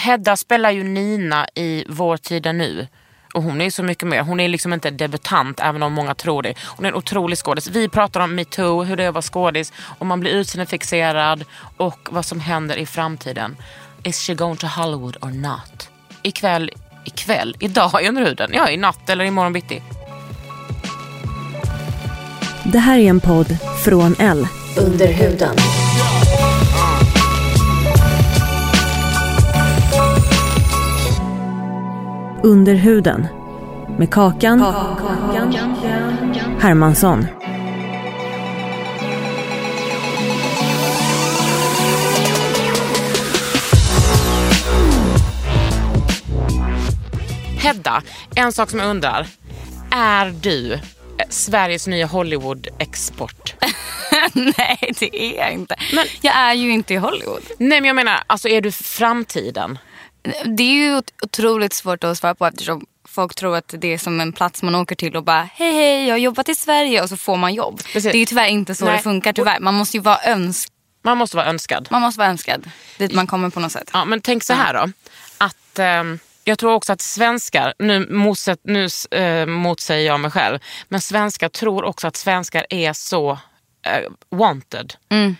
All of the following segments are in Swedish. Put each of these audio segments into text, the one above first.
Hedda spelar ju Nina i Vår tid är nu. Och hon är så mycket mer. Hon är liksom inte debutant även om många tror det. Hon är en otrolig skådis. Vi pratar om metoo, hur det är att vara skådis, om man blir utseendefixerad och vad som händer i framtiden. Is she going to Hollywood or not? Ikväll, ikväll, idag i Underhuden. Ja, i natt eller imorgon bitti. Det här är en podd från L. Under Under huden. Med Kakan, Hermansson. Hedda, en sak som jag undrar. Är du eh, Sveriges nya Hollywood-export? Nej, det är jag inte. Men jag är ju inte i Hollywood. Nej men jag menar, alltså är du framtiden? Det är ju ot- otroligt svårt att svara på eftersom folk tror att det är som en plats man åker till och bara hej hej jag har jobbat i Sverige och så får man jobb. Precis. Det är ju tyvärr inte så Nej. det funkar tyvärr. Man måste ju vara önsk Man måste vara önskad. man måste vara önskad dit man kommer på något sätt. Ja, men tänk så här då. Att, ehm, jag tror också att svenskar, nu, motsätt, nu eh, motsäger jag mig själv, men svenskar tror också att svenskar är så eh, wanted.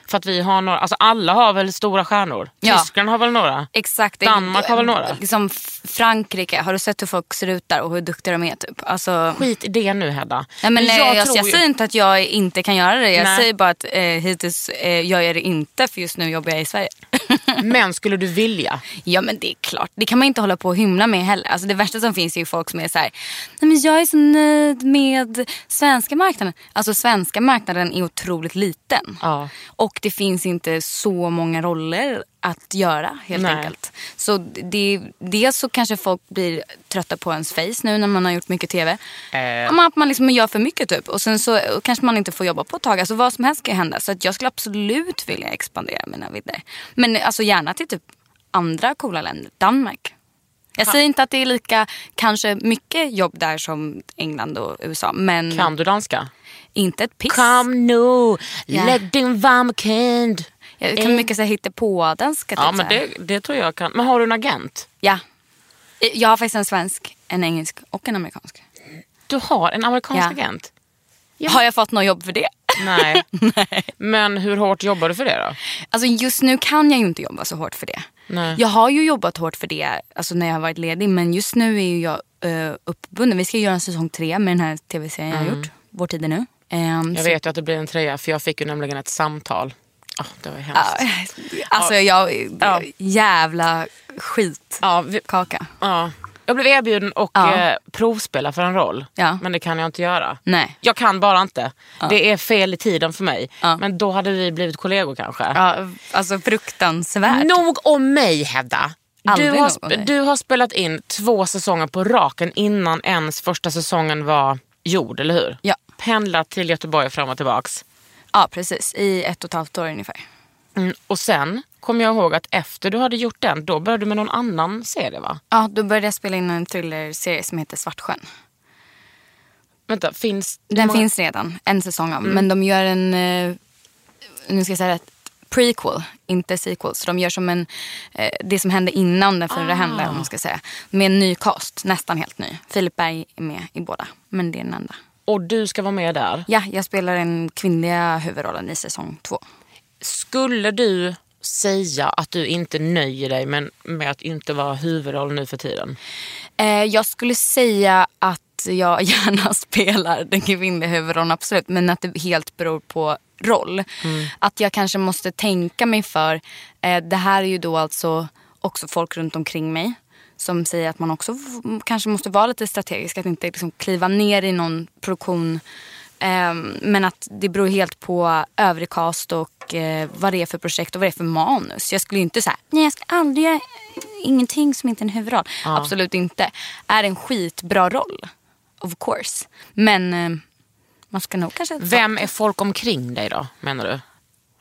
För att vi har några, alltså alla har väl stora stjärnor. Ja. Tyskland har väl några. Exakt. Danmark har väl några? Liksom Frankrike, har du sett hur folk ser ut där och hur duktiga de är? Typ? Alltså, Skit i det nu Hedda. Nej, men, jag, jag, tror jag ju- säger inte att jag inte kan göra det. Jag Nej. säger bara att eh, hittills eh, gör jag det inte för just nu jobbar jag i Sverige. Men skulle du vilja? Ja men det är klart, det kan man inte hålla på och hymla med heller. Alltså det värsta som finns är ju folk som är så här, nej men jag är så nöjd med svenska marknaden. Alltså svenska marknaden är otroligt liten. Ja. Och det finns inte så många roller att göra helt Nej. enkelt. Så det, dels så kanske folk blir trötta på ens face nu när man har gjort mycket tv. Eh. Att man liksom gör för mycket typ. Och sen så kanske man inte får jobba på ett tag. Alltså vad som helst kan hända. Så att jag skulle absolut vilja expandera mina vidder. Men alltså gärna till typ andra coola länder. Danmark. Jag säger inte att det är lika kanske mycket jobb där som England och USA. Men Kan du danska? Inte ett piss. Kom nu, Ja. lägg din varma kind. Jag kan mycket säga hittepådanska. Ja typ, men så här. det, det tror jag kan. Men har du en agent? Ja. Jag har faktiskt en svensk, en engelsk och en amerikansk. Du har en amerikansk Ja. agent? Har jag fått något jobb för det? Nej. Men hur hårt jobbar du för det då? Alltså just nu kan jag ju inte jobba så hårt för det. Nej. Jag har ju jobbat hårt för det alltså när jag har varit ledig. Men just nu är jag uh, uppbunden. Vi ska göra en säsong tre med den här tv-serien jag har gjort. Vår tid är nu. Mm. Jag vet ju att det blir en trea för jag fick ju nämligen ett samtal. Ah, det var ju hemskt. Alltså jag, Ja. jävla skit. Ja, ja. Jag blev erbjuden att Ja. eh, provspela för en roll. Ja. Men det kan jag inte göra. Nej. Jag kan bara inte. Det är fel i tiden för mig. Ja. Men då hade vi blivit kollegor kanske. Ja, alltså fruktansvärt. Nog om mig Hedda. Du har, du har spelat in två säsonger på raken innan ens första säsongen var gjord, eller hur? Ja. Pendlat till Göteborg fram och tillbaks. Ja precis, i ett och ett halvt år ungefär. Mm. Och sen kommer jag ihåg att efter du hade gjort den, då började du med någon annan serie va? Ja, då började jag spela in en thrillerserie som heter Svartsjön. Vänta, finns Den många- finns redan, en säsong av. Men de gör en, eh, nu ska jag säga rätt, prequel, inte sequel. Så de gör som en, eh, det som hände innan den förra hände, om man ska säga. Med en ny cast, nästan helt ny. Filip Berg är med i båda, men det är den enda. Och du ska vara med där. Ja, jag spelar den kvinnliga huvudrollen i säsong två. Skulle du säga att du inte nöjer dig med, med att inte vara huvudroll nu för tiden? Eh, jag skulle säga att jag gärna spelar den kvinnliga huvudrollen, absolut. Men att det helt beror på roll. Att jag kanske måste tänka mig för. Eh, det här är ju då alltså också folk runt omkring mig som säger att man också kanske måste vara lite strategisk. Att inte liksom kliva ner i någon produktion. Eh, men att det beror helt på övrig cast och eh, vad det är för projekt och vad det är för manus. Jag skulle ju inte säga, nej jag ska aldrig göra ingenting som inte är en huvudroll. Absolut inte. Är det en skitbra roll? Of course. Men eh, man ska nog kanske... Vem är folk omkring dig då, menar du?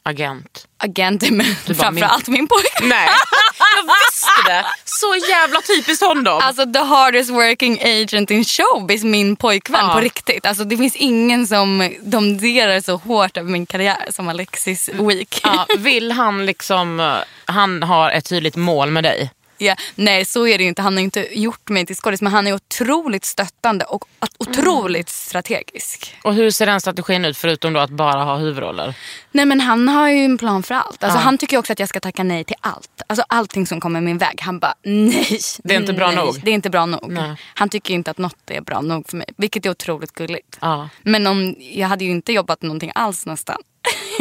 Agent? Agent bara, framförallt min. Nej, jag visste det. Så jävla typiskt honom. Alltså the hardest working agent in showbiz, min pojkvän Ja. på riktigt. Alltså det finns ingen som domderar så hårt över min karriär som Alexis Week. ja, vill han liksom, eh, han har ett tydligt mål med dig? Ja, nej så är det ju inte. Han har inte gjort mig till skådis men han är otroligt stöttande och otroligt strategisk. Och hur ser den strategin ut förutom då att bara ha huvudroller? Nej men han har ju en plan för allt. Alltså, Han tycker också att jag ska tacka nej till allt. Alltså allting som kommer min väg. Han bara nej. Det är inte bra nej, nog. Det är inte bra nog. Nej. Han tycker inte att något är bra nog för mig. Vilket är otroligt gulligt. Ja. Men om, jag hade ju inte jobbat någonting alls nästan.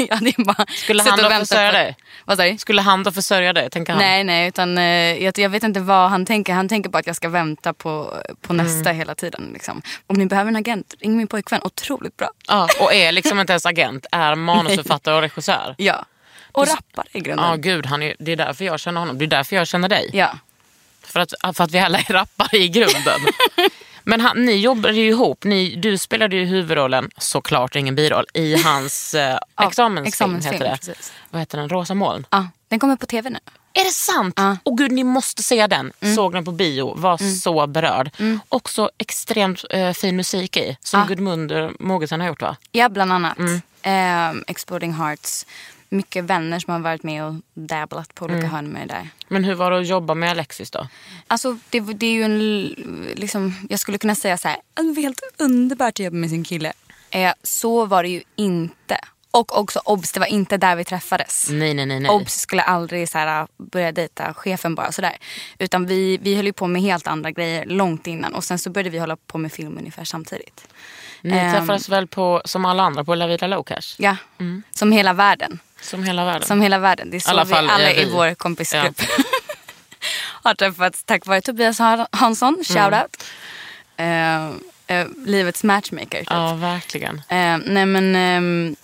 Jag hade ju bara Skulle han då försörja dig? Vad sa du? Skulle han då försörja dig, tänker han? Nej, nej, utan eh, jag, jag vet inte vad han tänker. Han tänker bara att jag ska vänta på, på Mm. nästa hela tiden. Liksom. Om ni behöver en agent, ring min pojkvän. Otroligt bra. Ja, och är liksom inte ens agent, är manusförfattare och regissör. Ja. Och rappar i grunden. Ja, gud, han är, det är därför jag känner honom. Det är därför jag känner dig. Ja. För att, för att vi alla är rappare i grunden. Men han, ni jobbade ju ihop. Ni, du spelade ju huvudrollen, såklart ingen biroll, i hans eh, examensfilm. examensfilm, heter det. precis. Vad heter den? Rosa moln? ja. Den kommer på tv nu. Är det sant? Ja. Och gud, ni måste se den. Mm. Såg den på bio, var så berörd. Också extremt eh, fin musik i, som Ja. Gudmundur Mogensen har gjort va? Ja, bland annat. Mm. Ehm, Exploding Hearts. Mycket vänner som har varit med och dabblat på olika Mm. hörn med det där. Men hur var det att jobba med Alexis då? Alltså det, det är ju en, liksom, jag skulle kunna säga så här, det var helt underbart att jobba med sin kille. Eh, så var det ju inte. Och också obs, det var inte där vi träffades. Nej, nej, nej. nej. Obs skulle aldrig så här, börja dejta chefen bara sådär. Utan vi, vi höll ju på med helt andra grejer långt innan. Och sen så började vi hålla på med film ungefär samtidigt. Ni Ehm, träffades väl på, som alla andra på La Vida Lowcash? Ja, som hela världen. Som hela världen? Som hela världen. Det är så Alla vi alla vi. i vår kompisgrupp har träffats tack vare Tobias Hansson. Mm. out. Eh, eh, livets matchmaker. Typ. Ja, verkligen. Eh, nej men ehm,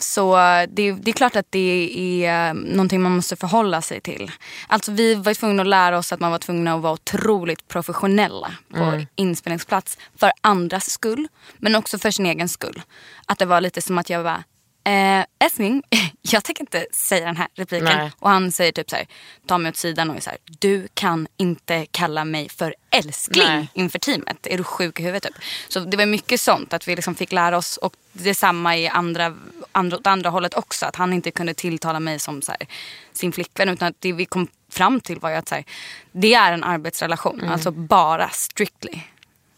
så det, det är klart att det är eh, någonting man måste förhålla sig till. Alltså vi var tvungna att lära oss att man var tvungna att vara otroligt professionella på inspelningsplats. För andras skull, men också för sin egen skull. Att det var lite som att jag bara, eh, älskling, jag tänker inte säga den här repliken. Nej. Och han säger typ så här, tar mig åt sidan och är så här, du kan inte kalla mig för älskling Nej. inför teamet. Är du sjuk i huvudet? Typ. Så det var mycket sånt att vi liksom fick lära oss. Och detsamma i andra, andra, åt andra hållet också. Att han inte kunde tilltala mig som så här, sin flickvän. Utan att det vi kom fram till var ju att så här, det är en arbetsrelation. Mm. Alltså bara strictly.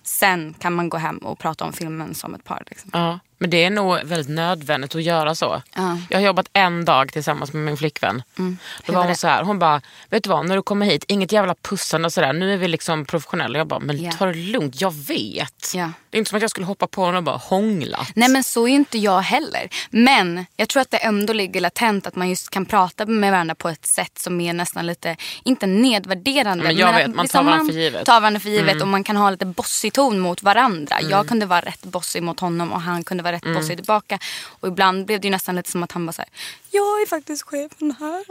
Sen kan man gå hem och prata om filmen som ett par. Liksom. Ja, men det är nog väldigt nödvändigt att göra så. Ja. Jag har jobbat en dag tillsammans med min flickvän. Då Hur var hon det? så här, hon bara, vet du vad, när du kommer hit, inget jävla pussande och sådär. Nu är vi liksom professionella. Jag bara, men Ja. ta det lugnt, jag vet. Ja. Det är inte som att jag skulle hoppa på honom och bara hångla. Nej men så är inte jag heller. Men jag tror att det ändå ligger latent att man just kan prata med varandra på ett sätt som är nästan lite, inte nedvärderande. Men jag att vet, man tar liksom varandra för givet. Mm. tar varandra för givet och man kan ha lite bossig ton mot varandra. Jag kunde vara rätt bossig mot honom och han kunde vara rätt Mm. bossig tillbaka. Och ibland blev det ju nästan lite som att han bara såhär, jag är faktiskt chefen här.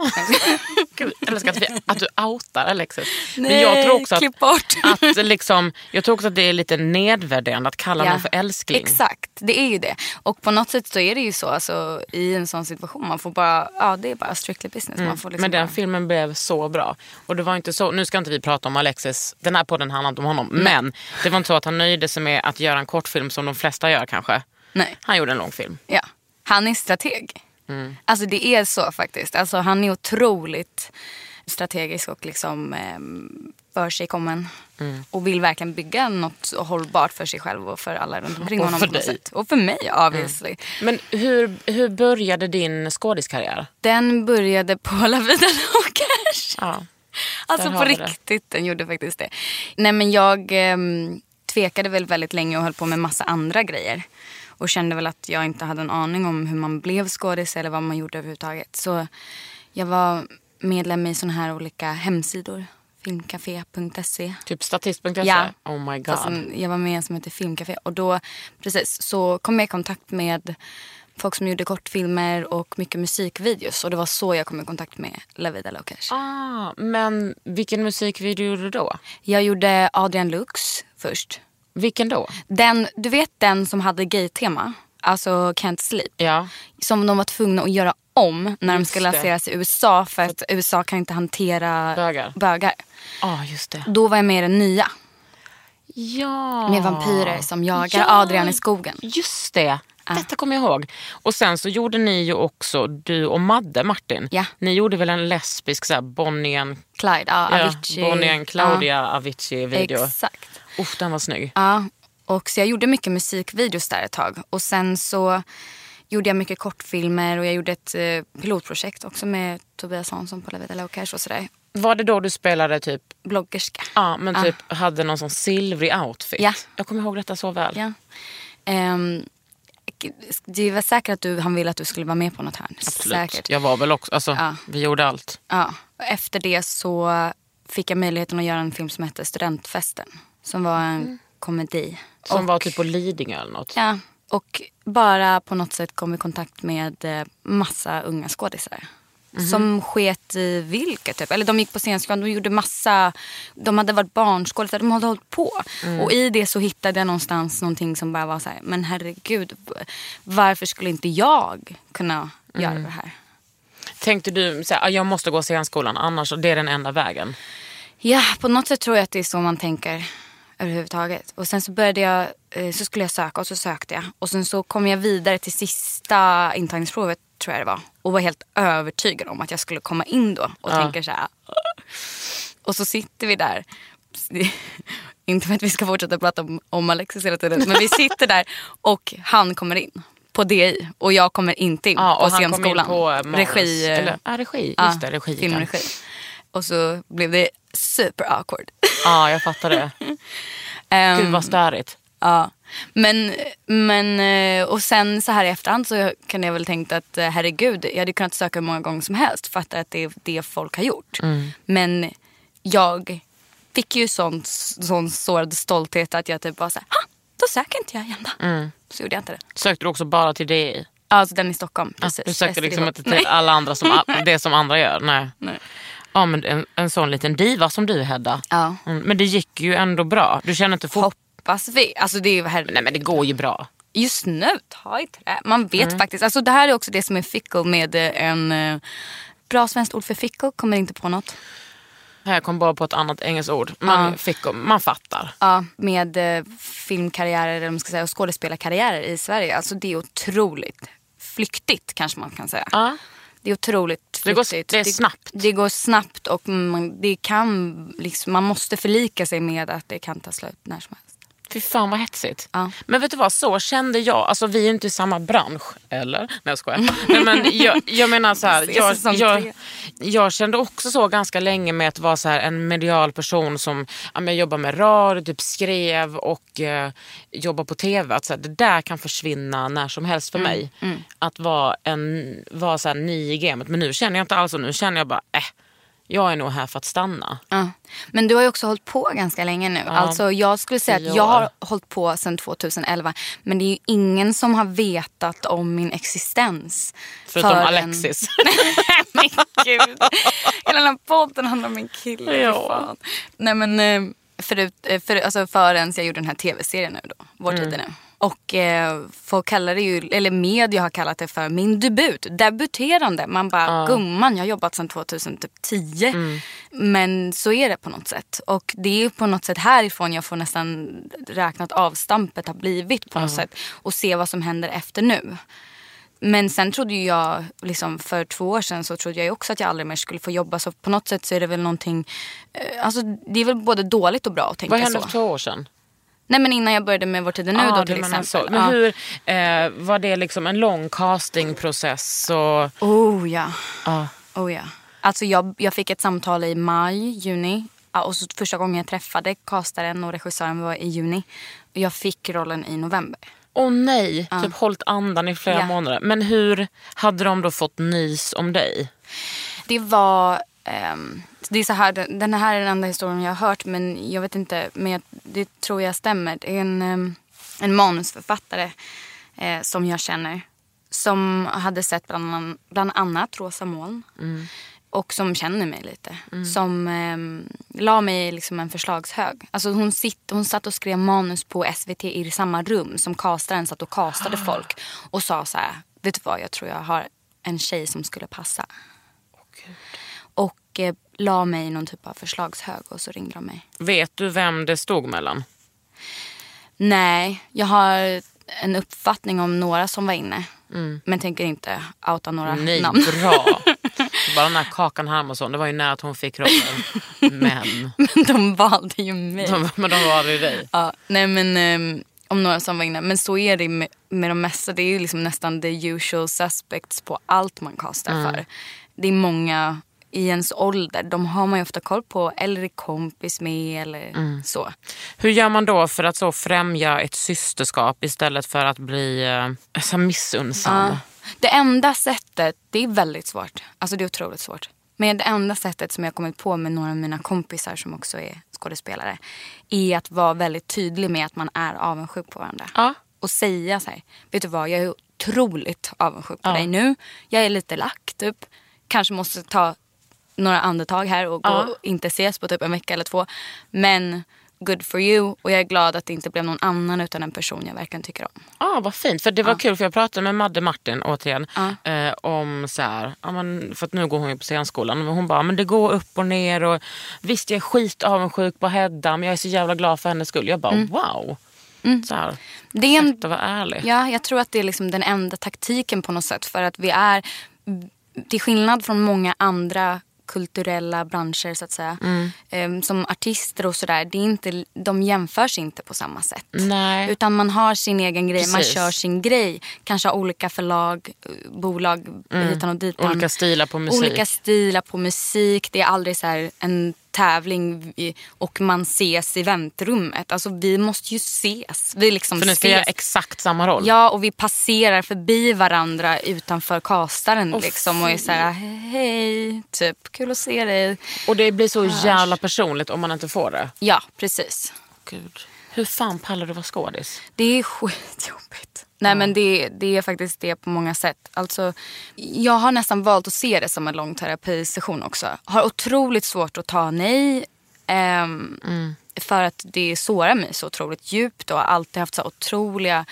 Gud, jag älskar att, vi, att du outar Alexis. men Nej, jag tror också att, klipp bort. att liksom, jag tror också att det är lite nedvärderande att kalla någon för älskling. Exakt, det är ju det. Och på något sätt så är det ju så alltså, i en sån situation. Man får bara, ja det är bara strictly business. Man får liksom Men den bara... filmen blev så bra. Och det var inte så, nu ska inte vi prata om Alexis, den här podden handlar inte om honom. Men det var inte så att han nöjde sig med att göra en kortfilm som de flesta gör kanske. Nej. Han gjorde en långfilm. Ja. Han är strateg. Mm. Alltså det är så faktiskt. Alltså han är otroligt strategisk och liksom eh, för sig kommen. Och vill verkligen bygga något hållbart för sig själv och för alla runt omkring Och honom. för dig. sätt. Och för mig obviously. Men hur, hur började din skådiskarriär? Den började på La Vida Locas. Ja. Alltså på vi det. riktigt, den gjorde faktiskt det. Nej men jag ehm, tvekade väl väldigt länge och höll på med massa andra grejer. Och kände väl att jag inte hade en aning om hur man blev skådis eller vad man gjorde överhuvudtaget. Så jag var medlem i såna här olika hemsidor. Filmcafé.se. Typ statist.se? Ja. Oh my god. En- jag var med i en som heter Filmcafé. Och då precis, så kom jag i kontakt med folk som gjorde kortfilmer och mycket musikvideos. Och det var så jag kom i kontakt med La Vida Locas. Ah, men vilken musikvideo gjorde du då? Jag gjorde Adrian Lux först. Vilken då? Den, du vet den som hade gay-tema? Alltså Can't Sleep. Ja. Som de var tvungna att göra om när de Just ska det. lanseras i USA för att USA kan inte hantera Bögar. bögar. ah, just det. Då var jag med i den nya Ja. med vampyrer som jagar Ja. Adrian i skogen. Just det. Detta kommer jag ihåg. Och sen så gjorde ni ju också, du och Madde Martin, Ja. ni gjorde väl en lesbisk så här, Bonnie and, Clyde, ja, ja, Avicii. Bonnie and Claudia Avicii-video. Ja, exakt. Uff, den var snygg. Ja, och så jag gjorde mycket musikvideos där ett tag. Och sen så gjorde jag mycket kortfilmer och jag gjorde ett eh, pilotprojekt också med Tobias Hansson på La Vida och sådär. Var det då du spelade typ, Bloggerska. ja men typ hade någon sån silvrig outfit? Ja. Jag kommer ihåg detta så väl. Ja. Ehm, det var säkert att du, han ville att du skulle vara med på något här. Absolut. Säkert. Jag var väl också, alltså Ja. vi gjorde allt. Ja. Efter det så fick jag möjligheten att göra en film som hette Studentfesten. Som var en komedi. Som Och- var typ på Lidingö eller något. Ja, och bara på något sätt kom i kontakt med eh, massa unga skådisar. Som sket i vilket typ. Eller de gick på scenskolan, de gjorde massa, de hade varit barnskådisar, de hade hållit på. Och i det så hittade jag någonstans någonting som bara var så här, men herregud, varför skulle inte jag kunna göra det här? Tänkte du så här, "Ah, jag måste gå scenskolan annars det är den enda vägen? Ja, på något sätt tror jag att det är så man tänker överhuvudtaget. Och sen så började jag, eh, så skulle jag söka och så sökte jag. Och sen så kom jag vidare till sista intagningsprovet tror jag det var. Och var helt övertygad om att jag skulle komma in då. Och tänker så här. Och så sitter vi där. Inte för att vi ska fortsätta prata om, om Alexis hela tiden. Men vi sitter där och han kommer in. På DI. Och jag kommer inte in Ja, på och han kom in scenskolan. på manus. Regi. eh, Eller, ja, regi. ja, Just det, regi. filmregi. Och så blev det super awkward. Ja, jag fattar det. Ehm, Gud vad störigt. Ja. Men, men, eh, och sen så här i efterhand så kan jag väl tänkt att eh, herregud, jag hade kunnat söka hur många gånger som helst. Fattar att det är det folk har gjort. Men jag fick ju sån, sån sårad stolthet att jag typ var såhär, ah, då söker inte jag igen då. Så gjorde jag inte det. Sökte du också bara till DI? Alltså den i Stockholm. Precis. Du sökte liksom inte till alla andra som, det som andra gör? Nej. Nej. Ja, men en, en sån liten diva som du Hedda. Ja. Mm, men det gick ju ändå bra. Du känner inte fort... Hoppas vi. Alltså det är här, Nej men det går ju bra. just nu, ta i trä. Man vet faktiskt. Alltså det här är också det som är fickle med eh, en eh, bra svenskt ord för fickle. Kommer inte på något. Här kom bara på ett annat engelskt ord. Man, Ja. fick, man fattar. Ja, med eh, filmkarriärer eller man ska säga, och skådespelarkarriärer i Sverige. Alltså det är otroligt flyktigt kanske man kan säga. Ja. Det är otroligt Det går- det är snabbt. Det, går snabbt och man, det kan, liksom, man måste förlika sig med att det kan ta slut när som helst. Fy fan vad hetsigt. Ja. Men vet du vad, så kände jag. Alltså vi är inte i samma bransch. Eller? Nej jag skojar. Nej, men jag, jag menar så här. Jag, jag, jag kände också så ganska länge med att vara så här en medial person som ja, men jag jobbar med radio, typ skrev och eh, jobbar på tv. Att så här, det där kan försvinna när som helst för mig. Att vara, en, vara så här, ny i gamet. Men nu känner jag inte alls så. Nu känner jag bara, äh, jag är nog här för att stanna. Ja. Men du har ju också hållit på ganska länge nu. Alltså jag skulle säga att jag har hållit på sedan 2011. Men det är ju ingen som har vetat om min existens. Förutom förrän- Alexis. men gud. Hela den här podden handlar om min kille. Ja. Fan. Nej men eh, förut, eh, för, alltså förrän jag gjorde den här tv-serien nu då. Vår tid är nu. Och eh, folk kallar det ju, eller media har kallat det för min debut. Debuterande. Man bara, gumman jag har jobbat sedan 2010. Men så är det på något sätt. Och det är på något sätt härifrån jag får nästan räkna att avstampet har blivit på något sätt. Och se vad som händer efter nu. Men sen trodde jag, liksom för två år sedan så trodde jag också att jag aldrig mer skulle få jobba. Så på något sätt så är det väl någonting, eh, alltså det är väl både dåligt och bra att tänka Vad hände så. för två år sedan? Nej men innan jag började med Vår tid är nu Ah, då till exempel. Så. Men Ja. hur, eh, var det liksom en lång castingprocess? Och, Oh ja. ah. Oh ja. Alltså jag, jag fick ett samtal i maj, juni. Och så första gången jag träffade castaren och regissören var i juni. Jag fick rollen i november. Åh nej, typ hållit andan i flera Ja. månader. Men hur hade de då fått nys om dig? Det var... ehm, det är så här, den här är den enda historien jag har hört men jag vet inte. Men jag, det tror jag stämmer. Det är en, ehm, en manusförfattare eh, som jag känner. Som hade sett bland, an- bland annat Rosa moln. Och som känner mig lite. Som um, la mig i liksom en förslagshög. Alltså hon, sitt, hon satt och skrev manus på SVT i samma rum som castaren satt och castade folk. Och sa så här, vet du vad jag tror jag har en tjej som skulle passa. Och eh, la mig i någon typ av förslagshög och så ringde de mig. Vet du vem det stod mellan? Nej, jag har en uppfattning om några som var inne. Men tänker inte outa några Nej, namn. bra. Bara den här Kakan Hermansson, det var ju nära att hon fick rollen. Men Men de valde ju mig. de, men de var i dig. Ja, nej men ehm, om några som var inne. Men så är det med, med de mesta. Det är ju liksom nästan the usual suspects på allt man castar för. Det är många i ens ålder. De har man ju ofta koll på. Eller är kompis med eller så. Hur gör man då för att så främja ett systerskap istället för att bli eh, så missunnsam? Ja. Det enda sättet, det är väldigt svårt. Alltså det är otroligt svårt. Men det enda sättet som jag kommit på med några av mina kompisar som också är skådespelare. Är att vara väldigt tydlig med att man är avundsjuk på varandra. Ja. Och säga så här, vet du vad jag är otroligt avundsjuk på dig nu. Jag är lite lack typ. Kanske måste ta några andetag här och Ja. och inte ses på typ en vecka eller två. Men good for you. Och jag är glad att det inte blev någon annan utan en person jag verkligen tycker om. Ah, vad fint, för det var kul för jag pratade med Madde Martin återigen Ja. eh, om så här, ja, men, för att nu går hon ju på scenskolan och hon bara, men det går upp och ner och visst jag är skit avundsjuk på Hedda men jag är så jävla glad för hennes skull. Jag bara wow. Så här, Det är en att vara ärlig. Ja, jag tror att det är liksom den enda taktiken på något sätt. För att vi är, till skillnad från många andra kulturella branscher så att säga. Mm. em, som artister och sådär. Det är inte, de jämförs inte på samma sätt. Nej. Utan man har sin egen grej, man Precis. kör sin grej. Kanske har olika förlag, eh, bolag hitan och ditan. Mm. Olika stilar på musik. Olika stilar på musik. Det är aldrig så här en tävling och man ses i väntrummet. Alltså vi måste ju ses. Vi liksom För ni ska ses. göra exakt samma roll. Ja, och vi passerar förbi varandra utanför kastaren Åh, liksom och är så här, hej, typ, kul att se dig. Och det blir så jävla personligt om man inte får det. Ja, precis. Gud. Hur fan pallar du vara skådis? Det är skitjobbigt. Nej men det, det är faktiskt det på många sätt. Alltså, jag har nästan valt att se det som en lång terapisession också. Har otroligt svårt att ta nej. ehm, För att det sårar mig så otroligt djupt och har alltid haft så otroliga,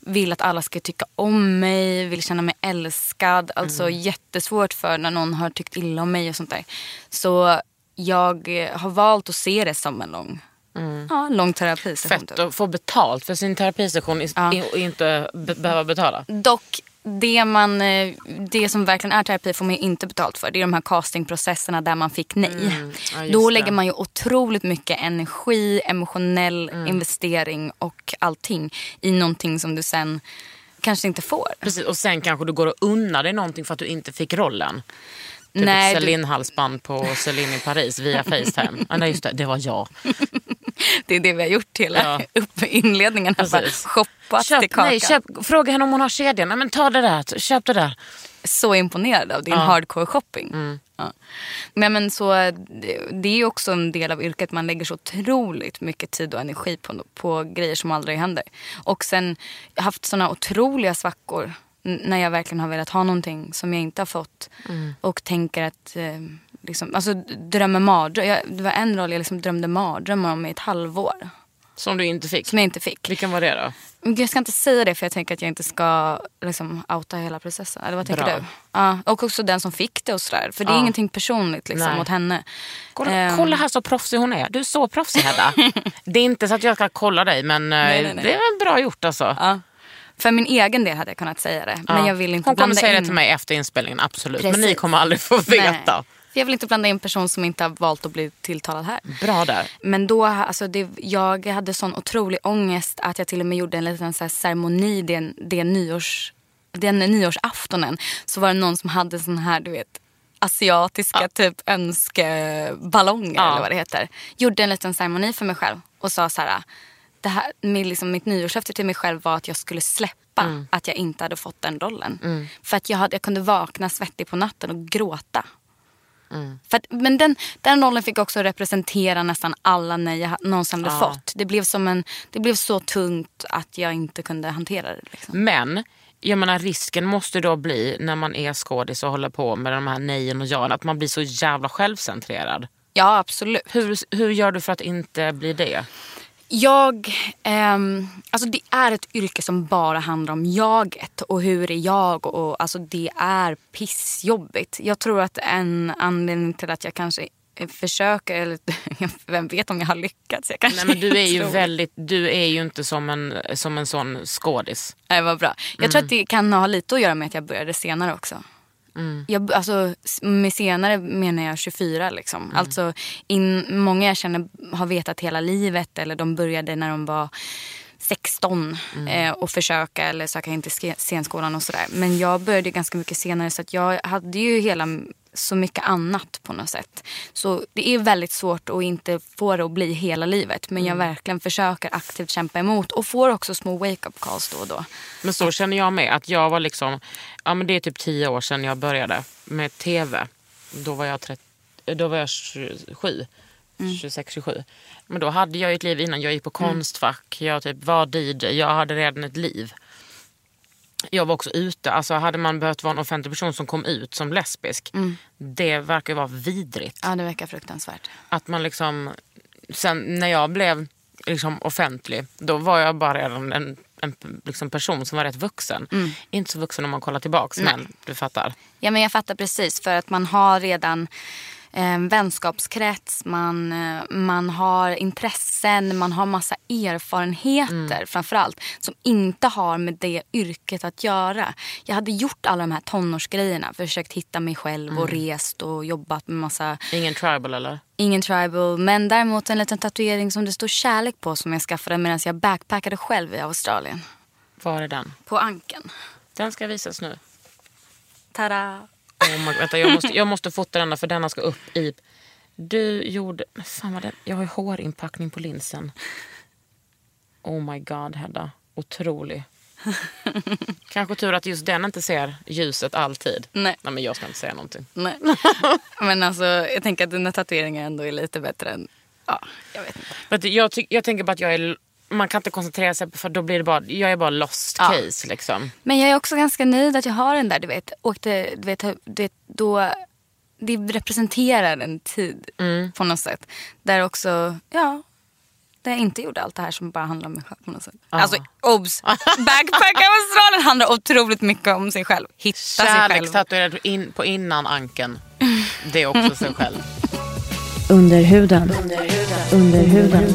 vill att alla ska tycka om mig, vill känna mig älskad. Alltså jättesvårt för när någon har tyckt illa om mig och sånt där. Så jag har valt att se det som en lång, ja, lång terapisession. Fett typ. att få betalt för sin terapisession is- Ja. och inte be- behöva betala. Dock, det, man, eh, det som verkligen är terapi får man ju inte betalt för. Det är de här castingprocesserna där man fick nej. Mm. Ja, Då det. lägger man ju otroligt mycket energi, emotionell Mm. investering och allting i någonting som du sen kanske inte får. Precis, och sen kanske du går och unnar dig någonting för att du inte fick rollen. Typ Nej, ett du- Celine-halsband på Celine i Paris via Facetime. ah, nej, just det, det var jag. Det är det vi har gjort hela Ja. upp inledningen. Här, bara shoppat till Köp, kakan. nej, köp, fråga henne om hon har kedjan. Nej, men ta det där, köp det där. så imponerad av din hardcore shopping. Mm. Ja. Men, men så, det, det är ju också en del av yrket. Man lägger så otroligt mycket tid och energi på, på grejer som aldrig händer. Och sen haft såna otroliga svackor när jag verkligen har velat ha någonting som jag inte har fått. Mm. Och tänker att, eh, liksom, alltså drömmer mardröm. Jag, det var en roll jag liksom drömde mardrömmar om i ett halvår. Som du inte fick. Som jag inte fick. Vilken var det då? Men Jag ska inte säga det för jag tänker att jag inte ska liksom, outa hela processen. Eller vad tänker Bra. du? Ja, och också den som fick det och sådär. För det är Ja. ingenting personligt liksom, mot henne. Kolla, Ehm. kolla här så proffsig hon är. Du är så proffsig Hedda. det är inte så att jag ska kolla dig men eh, Nej, nej, nej. det är väl bra gjort alltså. Ja. För min egen del hade jag kunnat säga det. Men Ja. jag vill inte Hon kommer säga in... det till mig efter inspelningen, absolut. Men Precis. ni kommer aldrig få veta. För jag vill inte blanda in en person som inte har valt att bli tilltalad här. Bra där. Men då, alltså det, jag hade sån otrolig ångest att jag till och med gjorde en liten så här ceremoni den, den, nyårs, den nyårsaftonen. Så var det någon som hade sån här, du vet, asiatiska typ önskeballonger Ja. eller vad det heter. Gjorde en liten ceremoni för mig själv och sa så här, det här med liksom mitt nyårslöfte till mig själv var att jag skulle släppa att jag inte hade fått den rollen. För att jag, hade, jag kunde vakna svettig på natten och gråta. För att, men den, den rollen fick också representera nästan alla nej jag någonsin hade fått. Det blev, som en, det blev så tungt att jag inte kunde hantera det. Liksom. Men jag menar, risken måste då bli när man är skådis och håller på med de här nejen och jaen att man blir så jävla självcentrerad. Ja, absolut. Hur, hur gör du för att inte bli det? Jag, ehm, alltså det är ett yrke som bara handlar om jaget och hur är jag och alltså det är pissjobbigt. Jag tror att en anledning till att jag kanske eh, försöker, eller vem vet om jag har lyckats. Jag kanske Nej, men du är ju tror. väldigt, du är ju inte som en, som en sån skådis. Nej, vad bra. Jag tror att det kan ha lite att göra med att jag började senare också. Jag, alltså, med senare menar jag 24. Liksom. Alltså, in, många jag känner har vetat hela livet eller de började när de var 16 eh, och försöka eller söka in till scenskolan och sådär. Men jag började ganska mycket senare så att jag hade ju hela så mycket annat på något sätt. Så det är väldigt svårt att inte få det att bli hela livet. Men jag verkligen försöker aktivt kämpa emot och får också små wake-up calls då och då. Men så känner jag med. Att jag var liksom, ja men det är typ tio år sedan jag började med tv. Då var jag, 30, då var jag 27. 26-27. Men då hade jag ett liv innan. Jag gick på konstfack, jag typ var DJ, jag hade redan ett liv. Jag var också ute. Alltså hade man behövt vara en offentlig person som kom ut som lesbisk. Det verkar ju vara vidrigt. Ja, det verkar fruktansvärt. Att man liksom, sen när jag blev liksom offentlig, då var jag bara redan en, en liksom person som var rätt vuxen. Inte så vuxen om man kollar tillbaks, men du fattar. Ja, men jag fattar precis. För att man har redan eh, vänskapskrets, man, eh, man har intressen, man har massa erfarenheter framförallt. Som inte har med det yrket att göra. Jag hade gjort alla de här tonårsgrejerna. Försökt hitta mig själv och rest och jobbat med massa Ingen tribal eller? Ingen tribal, men däremot en liten tatuering som det står kärlek på som jag skaffade medan jag backpackade själv i Australien. Var är den? På ankeln. Den ska visas nu. Tada! Oh my, vänta, jag, måste, jag måste fota denna för denna ska upp i... Du gjorde... Fan vad den, jag har ju hårinpackning på linsen. Oh my god Hedda. Otrolig. Kanske tur att just den inte ser ljuset alltid. Nej. Nej men jag ska inte säga någonting. Nej. Men alltså, jag tänker att dina tatueringar ändå är lite bättre än... Ja, jag vet inte. Jag, jag tänker bara att jag är... Man kan inte koncentrera sig för då blir det bara... Jag är bara lost Ja. case liksom. Men jag är också ganska nöjd att jag har den där, du vet. Och det, du vet, det, då, det representerar en tid på något sätt. Där också, ja, där jag inte gjorde allt det här som bara handlar om mig själv på något sätt. Alltså, obs! Backpacka Australien handlar otroligt mycket om sig själv. Hitta sig Kärlek själv. tatuerad in, på innan ankeln. Det är också sig själv. Under huden. Under huden.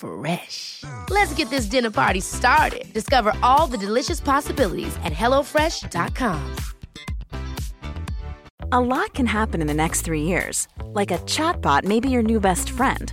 Fresh. Let's get this dinner party started. Discover all the delicious possibilities at hellofresh.com. A lot can happen in the next three years. Like a chatbot may be your new best friend.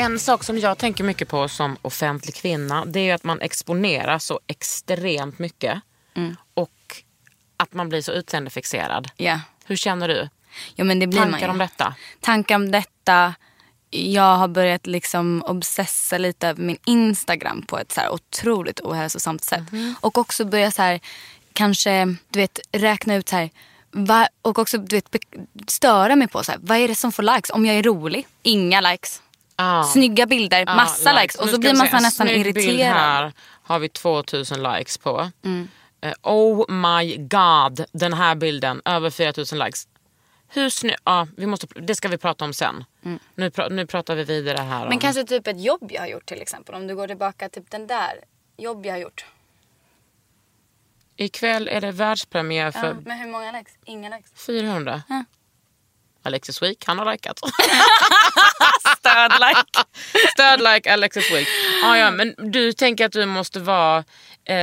En sak som jag tänker mycket på som offentlig kvinna det är ju att man exponerar så extremt mycket. Mm. Och att man blir så utseendefixerad. Ja. Hur känner du? Jo, men det blir man Tankar ju. om detta? Tankar om detta. Jag har börjat liksom obsessa lite över min Instagram på ett så här otroligt ohälsosamt sätt. Mhm. Och också börja så här, kanske du vet, räkna ut så här, va, och också du vet, störa mig på så här, vad är det som får likes? Om jag är rolig, inga likes. Ah. Snygga bilder, Ja, massa likes. Och Nu så blir man nästan snygg irriterad. Mm. här har vi 2000 likes på. Eh, oh my god, den här bilden, över 4000 likes. Hur snygg, ja, vi måste, det ska vi prata om sen. Nu, pra, nu pratar vi vidare här Mm. Men om... kanske typ ett jobb jag har gjort till exempel. Om du går tillbaka typ den där jobb jag har gjort. Ikväll är det världspremiär för Ja, men hur många likes? Inga likes. 400. Ja. Alexis Week, han har likat. Stödlike. Stöd-like Alexis Week. Ah, ja, men du tänker att du måste vara... Eh,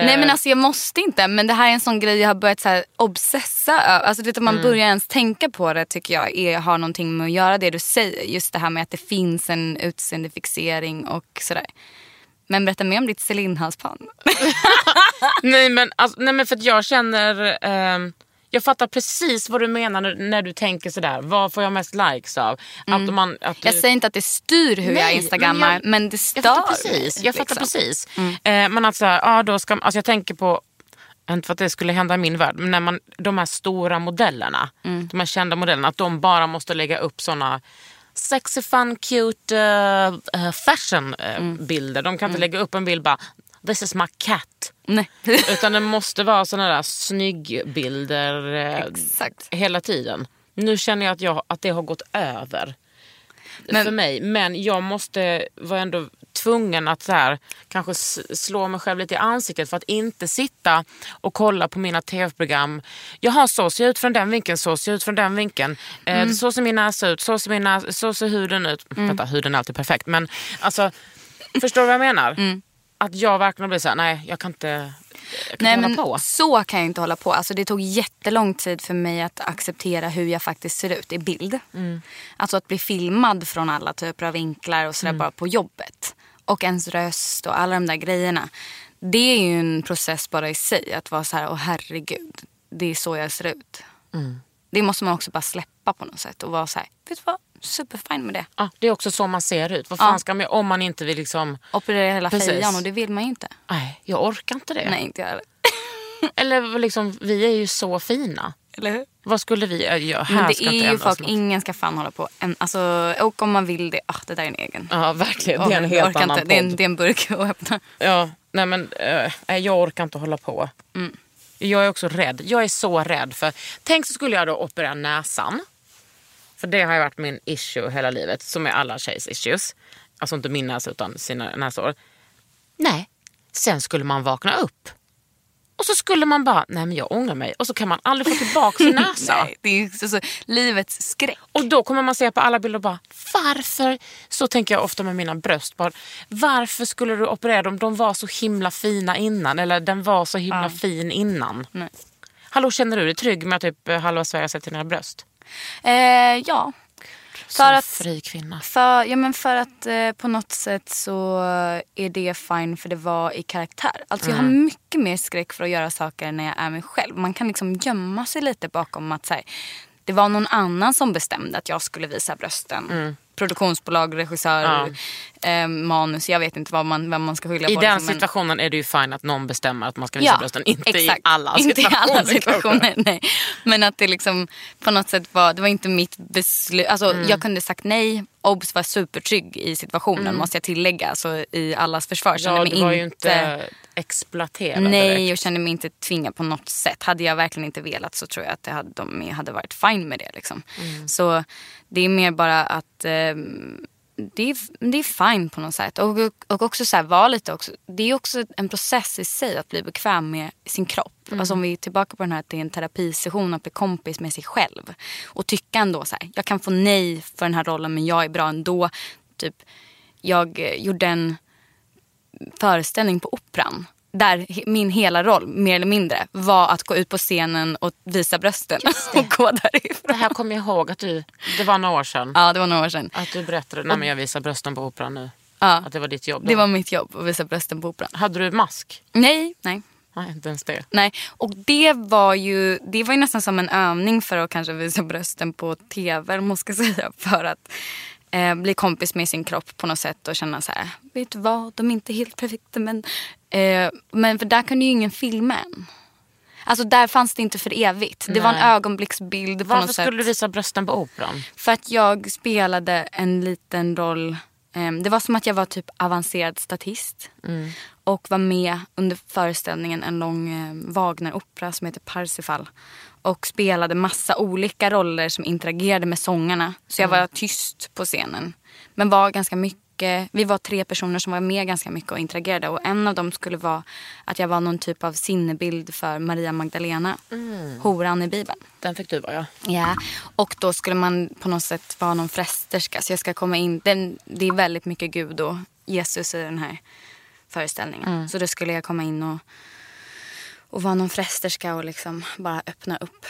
Nej men alltså jag måste inte. Men det här är en sån grej jag har börjat så här obsessa över. Alltså du vet, om man börjar ens tänka på det tycker jag är, har någonting med att göra det du säger. Just det här med att det finns en utseendefixering och sådär. Men berätta mer om ditt Celine-halsband. Nej men, alltså, nej men för att jag känner... ehm, jag fattar precis vad du menar när, när du tänker sådär. Vad får jag mest likes av? Att man, att du, Jag säger inte att det styr hur jag Nej, instagrammar men men, jag- det stör Jag fattar precis. Jag fattar liksom. precis. Eh, men att så här, ja, då ska, alltså jag tänker på, inte för att det skulle hända i min värld, men när man, de här stora modellerna, Mm. de här kända modellerna, att de bara måste lägga upp såna sexy, fun, cute uh, fashion uh, Mm. bilder. De kan inte lägga upp en bild bara, this is my cat. Nej. Utan det måste vara såna där snyggbilder eh, Exakt. hela tiden. Nu känner jag att, jag att det har gått över Men- för mig. Men jag måste vara ändå tvungen att så här, kanske slå mig själv lite i ansiktet för att inte sitta och kolla på mina tv-program. Jaha, så ser jag ut från den vinkeln, så ser jag ut från den vinkeln. Eh, Så ser min näsa ut, så ser, min näsa, så ser huden ut. Vänta, huden är alltid perfekt. Men alltså, förstår du vad jag menar? Att jag verkligen blir så här, nej jag kan inte, jag kan Nej, inte men på. så kan jag inte hålla på. Alltså, det tog jättelång tid för mig att acceptera hur jag faktiskt ser ut i bild. Mm. Alltså att bli filmad från alla typer av vinklar och sådär Mm. bara på jobbet. Och ens röst och alla de där grejerna. Det är ju en process bara i sig. Att vara så här, åh herregud, det är så jag ser ut. Mm. Det måste man också bara släppa på något sätt och vara så här, vet du vad, superfine med det. Ja, det är också så man ser ut. Vad fan Ja. ska man om man inte vill liksom... Operera hela Precis. fejan och det vill man ju inte. Nej, jag orkar inte det. Nej, inte jag heller. Eller liksom, vi är ju så fina. Eller hur? Vad skulle vi göra? Här Men det ska inte är ju folk, något. ingen ska fan hålla på. En, alltså, och om man vill det, ah, det där är en egen. Ja, verkligen. Det är en helt orkar annan inte. Det är, en, podd. det är en burk att öppna. Ja, nej men nej, jag orkar inte hålla på. Mm. Jag är också rädd. Jag är så rädd för... Tänk så skulle jag då operera näsan. För det har varit min issue hela livet. Som är alla tjejs issues. Alltså inte min näsa utan sina näsor. Nej, sen skulle man vakna upp. Och så skulle man bara, nej men jag ångrar mig. Och så kan man aldrig få tillbaka sin näsa. Nej, det är så, så, livets skräck. Och då kommer man se på alla bilder och bara, varför? Så tänker jag ofta med mina bröst. Bara, varför skulle du operera dem? De var så himla fina innan. Eller den var så himla fin innan. Nej. Hallå, känner du dig trygg med att typ eh, halva Sverige har sett dina bröst? Eh, ja. Som För att, fri kvinna. för, ja, men för att eh, på något sätt så är det fine för det var i karaktär. Alltså jag har Mm. mycket mer skräck för att göra saker när jag är mig själv. Man kan liksom gömma sig lite bakom att så här, det var någon annan som bestämde att jag skulle visa brösten. Produktionsbolag, regissör, Mm. Eh, manus. Jag vet inte vad man, vem man ska skylla I på. den liksom, men- situationen är det ju fine att någon bestämmer att man ska visa Ja, brösten. Inte exakt. i alla inte situationer. i alla situationer nej. Men att det liksom på något sätt var, det var inte mitt beslut. Alltså, Mm. Jag kunde sagt nej. Obs var supertrygg i situationen måste jag tillägga. Alltså, I allas försvar. Ja, mig du var ju inte exploaterad Nej, direkt. och kände mig inte tvingad på något sätt. Hade jag verkligen inte velat så tror jag att det hade, de hade varit fine med det. Liksom. Mm. Så det är mer bara att ehm, det, är, det är fine på något sätt. Och, och också så här, vara lite också. Det är också en process i sig att bli bekväm med sin kropp. Mm. Alltså om vi är tillbaka på den här att det är en terapisession att bli kompis med sig själv. Och tycka ändå så här, jag kan få nej för den här rollen men jag är bra ändå. Typ, jag eh, gjorde en föreställning på Operan där min hela roll, mer eller mindre, var att gå ut på scenen och visa brösten och gå därifrån. Det här kommer jag ihåg att du, det var några år sedan. Ja, det var några år sedan. Att du berättade, nej men jag visar brösten på operan nu. Ja. Att det var ditt jobb. då. Det var mitt jobb att visa brösten på operan. Hade du mask? Nej, nej. Nej, inte ens det. Nej, och det var ju det var ju nästan som en övning för att kanske visa brösten på tv, man ska säga. För att eh, bli kompis med sin kropp på något sätt och känna så här, vet du vad, de är inte helt perfekta men... Eh, men för där kunde ju ingen filma än. Alltså där fanns det inte för evigt. Det var en Nej. ögonblicksbild på Varför något sätt. skulle du visa brösten på operan? För att jag spelade en liten roll. Ehm, Det var som att jag var typ avancerad statist. Och var med under föreställningen en lång eh, Wagner-opera som heter Parsifal. Och spelade massa olika roller som interagerade med sångarna. Så jag var tyst på scenen. Men var ganska mycket, vi var tre personer som var med ganska mycket och interagerade. Och en av dem skulle vara att jag var någon typ av sinnebild för Maria Magdalena. Horan i Bibeln. Den fick du vara ja. Ja, och då skulle man på något sätt vara någon frästerska. Så jag ska komma in, den, det är väldigt mycket Gud och Jesus i den här föreställningen. Så då skulle jag komma in och, och vara någon frästerska och liksom bara öppna upp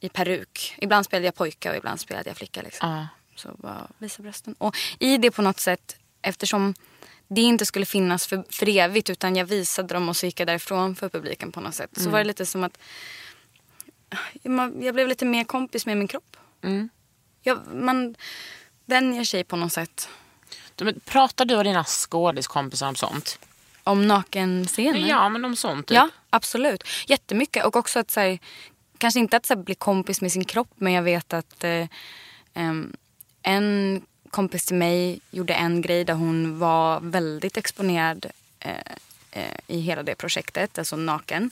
i peruk. Ibland spelade jag pojke och ibland spelade jag flicka. Liksom. Ja. Så bara visa brösten. Och i det på något sätt, eftersom det inte skulle finnas för, för evigt utan jag visade dem och så gick jag därifrån för publiken på något sätt. Så var det lite som att jag blev lite mer kompis med min kropp. Jag, man vänjer sig på något sätt. Men Pratar du och dina skådiskompisar om sånt? Om nakenscener. Ja, men om sånt. Typ. Ja, absolut. Jättemycket. Och också att så här, kanske inte att så här, bli kompis med sin kropp men jag vet att eh, em, en kompis till mig gjorde en grej där hon var väldigt exponerad eh, eh, i hela det projektet, alltså naken.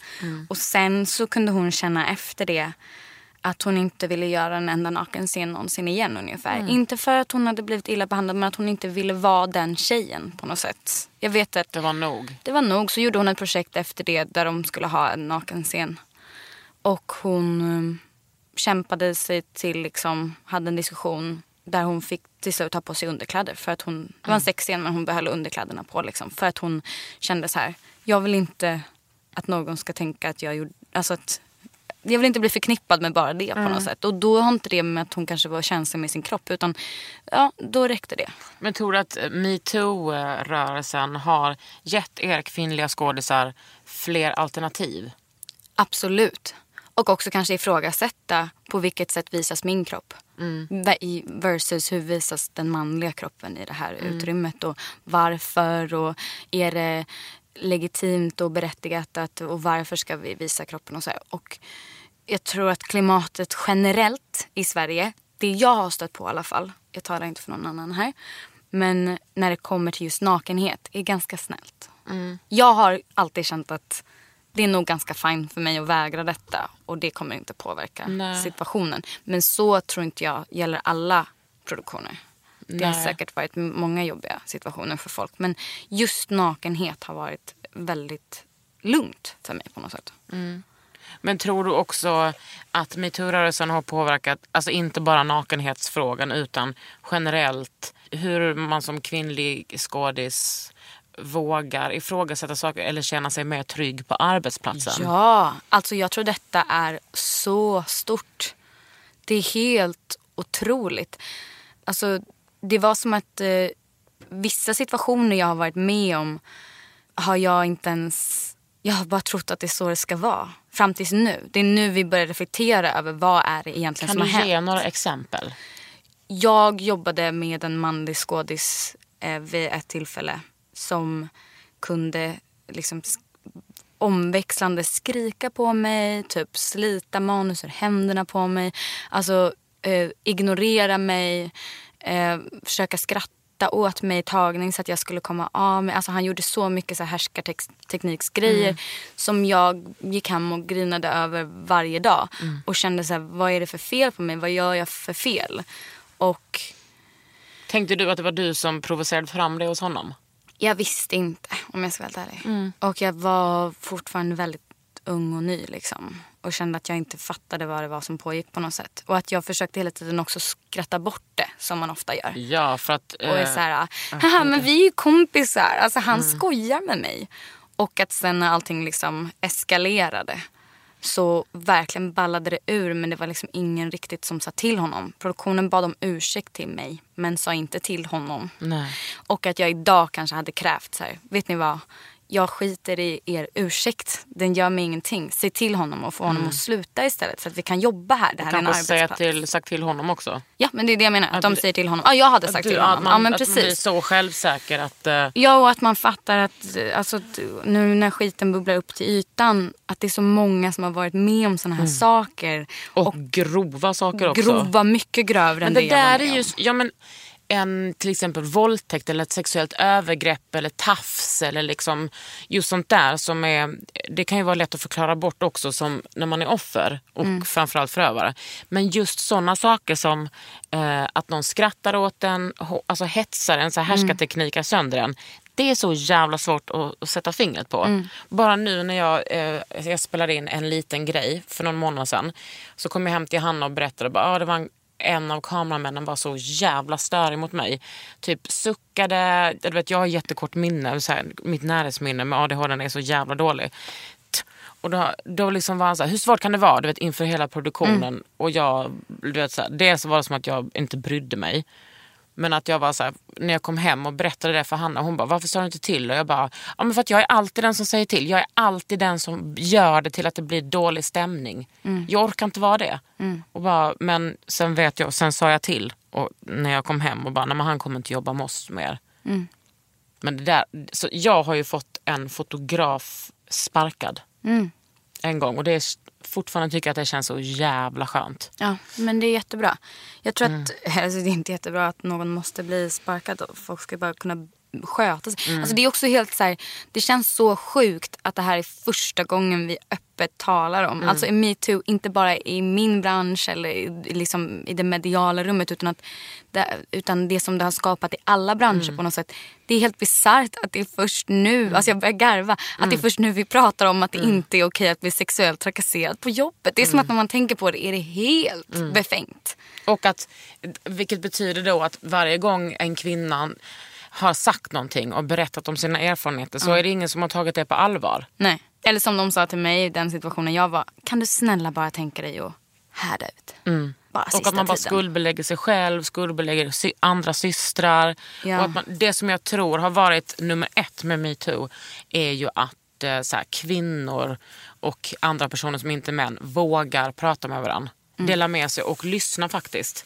Och sen så kunde hon känna efter det att hon inte ville göra en enda nakenscen någonsin igen ungefär. Inte för att hon hade blivit illa behandlad men att hon inte ville vara den tjejen på något sätt. Jag vet att Det var nog. det var nog. Så gjorde hon ett projekt efter det där de skulle ha en nakenscen. Och hon um, kämpade sig till, liksom, hade en diskussion där hon fick till slut ta på sig underkläder. För att hon, det var en sexscen men hon behöll underkläderna på. Liksom, för att hon kände så här, jag vill inte att någon ska tänka att jag gjorde, alltså att jag vill inte bli förknippad med bara det på något sätt. Och då har inte det med att hon kanske var känslig med sin kropp utan ja, då räckte det. Men tror du att metoo-rörelsen har gett er kvinnliga skådisar fler alternativ? Absolut. Och också kanske ifrågasätta på vilket sätt visas min kropp. I- Versus hur visas den manliga kroppen i det här utrymmet. Och varför och är det legitimt och berättigat att, och varför ska vi visa kroppen och så här. Och jag tror att klimatet generellt i Sverige, det jag har stött på i alla fall, jag talar inte för någon annan här, men när det kommer till just nakenhet är ganska snällt. Jag har alltid känt att det är nog ganska fint för mig att vägra detta och det kommer inte påverka Nej. situationen. Men så tror inte jag gäller alla produktioner. Det har Nej. säkert varit många jobbiga situationer för folk. Men just nakenhet har varit väldigt lugnt för mig på något sätt. Men tror du också att metoo-rörelsen har påverkat, alltså inte bara nakenhetsfrågan utan generellt hur man som kvinnlig skådis vågar ifrågasätta saker eller känna sig mer trygg på arbetsplatsen? Ja, alltså jag tror detta är så stort. Det är helt otroligt. Alltså, det var som att eh, vissa situationer jag har varit med om har jag inte ens... Jag har bara trott att det är så det ska vara. Fram tills nu. Det är nu vi börjar reflektera över vad är det egentligen Kan som du har hänt. ge några exempel? Jag jobbade med en manlig skådis eh, vid ett tillfälle som kunde liksom omväxlande skrika på mig, typ slita manus ur händerna på mig. Alltså eh, ignorera mig, eh, försöka skratta åt mig i tagning så att jag skulle komma av mig. Alltså han gjorde så mycket så här härskartekniksgrejer som jag gick hem och grinade över varje dag. Och kände så här, vad är det för fel på mig? Vad gör jag för fel? Och Tänkte du att det var du som provocerade fram det hos honom? Jag visste inte om jag ska vara helt ärlig. Och jag var fortfarande väldigt ung och ny liksom. Och kände att jag inte fattade vad det var som pågick på något sätt. Och att jag försökte hela tiden också skratta bort det som man ofta gör. Ja, för att... Och är eh, så här, haha men vi är ju kompisar. Alltså han skojar med mig. Och att sen när allting liksom eskalerade så verkligen ballade det ur men det var liksom ingen riktigt som sa till honom. Produktionen bad om ursäkt till mig men sa inte till honom. Nej. Och att jag idag kanske hade krävt så här, vet ni vad? Jag skiter i er ursäkt. Den gör mig ingenting. Säg till honom och få honom att sluta istället så att vi kan jobba här. Det här är en Kanske säga arbetsplats. till, sagt till honom också. Ja men det är det jag menar. Att Att de säger till honom. Ja jag hade sagt Du, till honom. man, ja men att man blir så självsäker att... eh, Ja, och att man fattar att alltså, nu när skiten bubblar upp till ytan att det är så många som har varit med om såna här saker. Mm. och, grova saker också. grova, mycket grövre Men än det det där är ju, om. ja men en till exempel våldtäkt eller ett sexuellt övergrepp eller tafs eller liksom just sånt där som är, det kan ju vara lätt att förklara bort också som när man är offer och Mm. framförallt förövare. Men just sådana saker som eh, att någon skrattar åt en, alltså hetsar en, så här härskarteknikar sönder en. Det är så jävla svårt att, att sätta fingret på. Mm. Bara nu när jag, eh, jag spelade in en liten grej för någon månad sedan så kom jag hem till Hanna och berättade bara, ah, det var en en av kameramännen var så jävla störig mot mig. Typ suckade, du vet, jag har jättekort minne, så här, mitt närhetsminne med ADHD är så jävla dålig. Och då, då liksom var han så här, hur svårt kan det vara du vet, inför hela produktionen? Och jag, du vet, så här, dels var det som att jag inte brydde mig. Men att jag var så här, när jag kom hem och berättade det för Hanna, hon bara, varför sa du inte till? Och jag bara, ja men för att jag är alltid den som säger till. Jag är alltid den som gör det till att det blir dålig stämning. Jag orkar inte vara det. Och bara, men sen vet jag, sen sa jag till och när jag kom hem och bara, nej men han kommer inte jobba med oss mer. Men det där, så jag har ju fått en fotograf sparkad en gång och det är fortfarande tycker att det känns så jävla skönt. Ja, men det är jättebra. Jag tror Mm. att alltså, det är inte jättebra att någon måste bli sparkad. Och folk ska bara kunna sköta sig. Mm. Alltså, det är också helt så här, det känns så sjukt att det här är första gången vi öppet talar om. Mm. Alltså metoo, inte bara i min bransch eller i, liksom, i det mediala rummet utan, att det, utan det som det har skapat i alla branscher Mm. på något sätt. Det är helt bisarrt att det är först nu, alltså jag börjar garva, att Mm. det är först nu vi pratar om att det inte är okej att bli sexuellt trakasserad på jobbet. Det är Mm. som att när man tänker på det är det helt befängt. Och att, vilket betyder då att varje gång en kvinna har sagt någonting och berättat om sina erfarenheter så är det ingen som har tagit det på allvar. Nej. Eller som de sa till mig i den situationen jag var. Kan du snälla bara tänka dig att härda ut? Bara Och att man bara tiden. skuldbelägger sig själv, skuldbelägger sy- andra systrar. Ja. Och att man, det som jag tror har varit nummer ett med metoo är ju att eh, så här, kvinnor och andra personer som inte är män vågar prata med varandra. Dela med sig och lyssna faktiskt.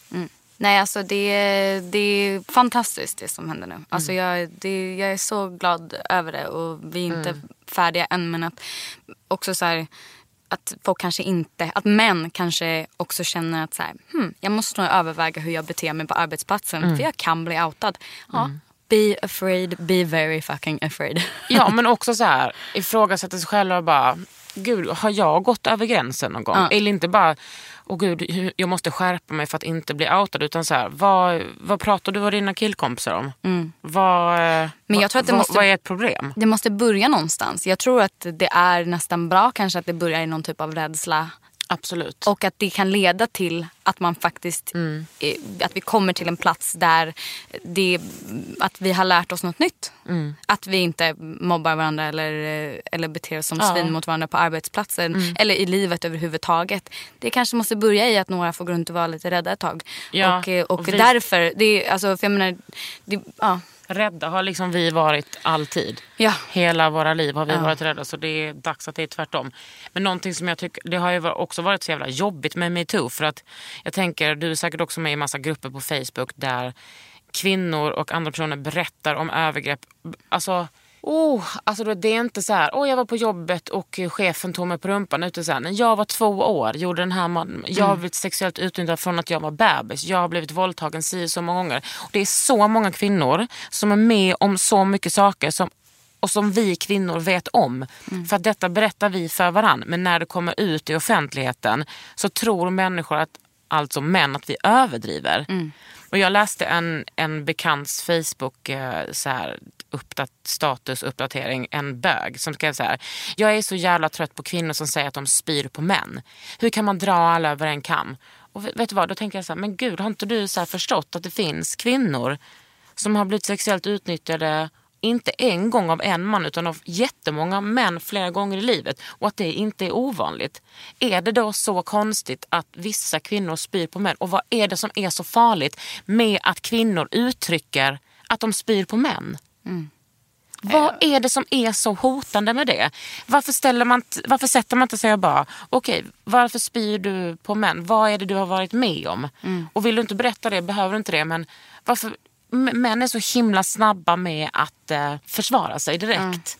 Nej, alltså det, är- det är fantastiskt det som händer nu. Alltså Mm. jag, det, jag är så glad över det och vi är inte Mm. färdiga än. Men att också så här, att folk kanske inte, att män kanske också känner att så här, hmm, jag måste nog överväga hur jag beter mig på arbetsplatsen Mm. för jag kan bli outad. Ja, be afraid, be very fucking afraid. Ja men också så här ifrågasätta sig själv och bara, gud har jag gått över gränsen någon gång? Ja. Eller inte bara, åh gud jag måste skärpa mig för att inte bli outad. Utan så här, vad, vad pratar du och dina killkompisar om? Vad, Mm. Men jag tror att det vad, måste- vad är ett problem? Det måste börja någonstans. Jag tror att det är nästan bra kanske att det börjar i någon typ av rädsla. Absolut. Och att det kan leda till att man faktiskt, eh, att vi kommer till en plats där det, att vi har lärt oss något nytt. Att vi inte mobbar varandra eller, eh, eller beter oss som Ja. svin mot varandra på arbetsplatsen. Eller i livet överhuvudtaget. Det kanske måste börja i att några får gå runt och vara lite rädda ett tag. Ja, och eh, och, och vi- därför, det, är- alltså, för jag menar, det, ja. Rädda har liksom vi varit alltid. Ja. Hela våra liv har vi Ja. varit rädda så det är dags att det är tvärtom. Men någonting som jag tycker, det har ju också varit så jävla jobbigt med metoo för att jag tänker, du är säkert också med i massa grupper på Facebook där kvinnor och andra personer berättar om övergrepp. Alltså, oh, alltså det är inte så här, oh, jag var på jobbet och chefen tog mig på rumpan. Utan så här, när jag var två år, gjorde den här man, jag har blivit sexuellt utnyttjad från att jag var bebis. Jag har blivit våldtagen si så många gånger. Och det är så många kvinnor som är med om så mycket saker som och som vi kvinnor vet om. För att detta berättar vi för varann. Men när det kommer ut i offentligheten så tror människor, att, alltså män, att vi överdriver. Och jag läste en, en bekants Facebook eh, så här, uppdat, statusuppdatering, en bög som skrev så här. Jag är så jävla trött på kvinnor som säger att de spyr på män. Hur kan man dra alla över en kam? Och vet vet du vad, då tänker jag så här, men gud har inte du så här förstått att det finns kvinnor som har blivit sexuellt utnyttjade inte en gång av en man utan av jättemånga män flera gånger i livet och att det inte är ovanligt. Är det då så konstigt att vissa kvinnor spyr på män? Och vad är det som är så farligt med att kvinnor uttrycker att de spyr på män? Vad är det som är så hotande med det? Varför, ställer man, varför sätter man inte sig och bara, okej, varför spyr du på män? Vad är det du har varit med om? Och vill du inte berätta det, behöver du inte det. Men varför, män är så himla snabba med att eh, försvara sig direkt.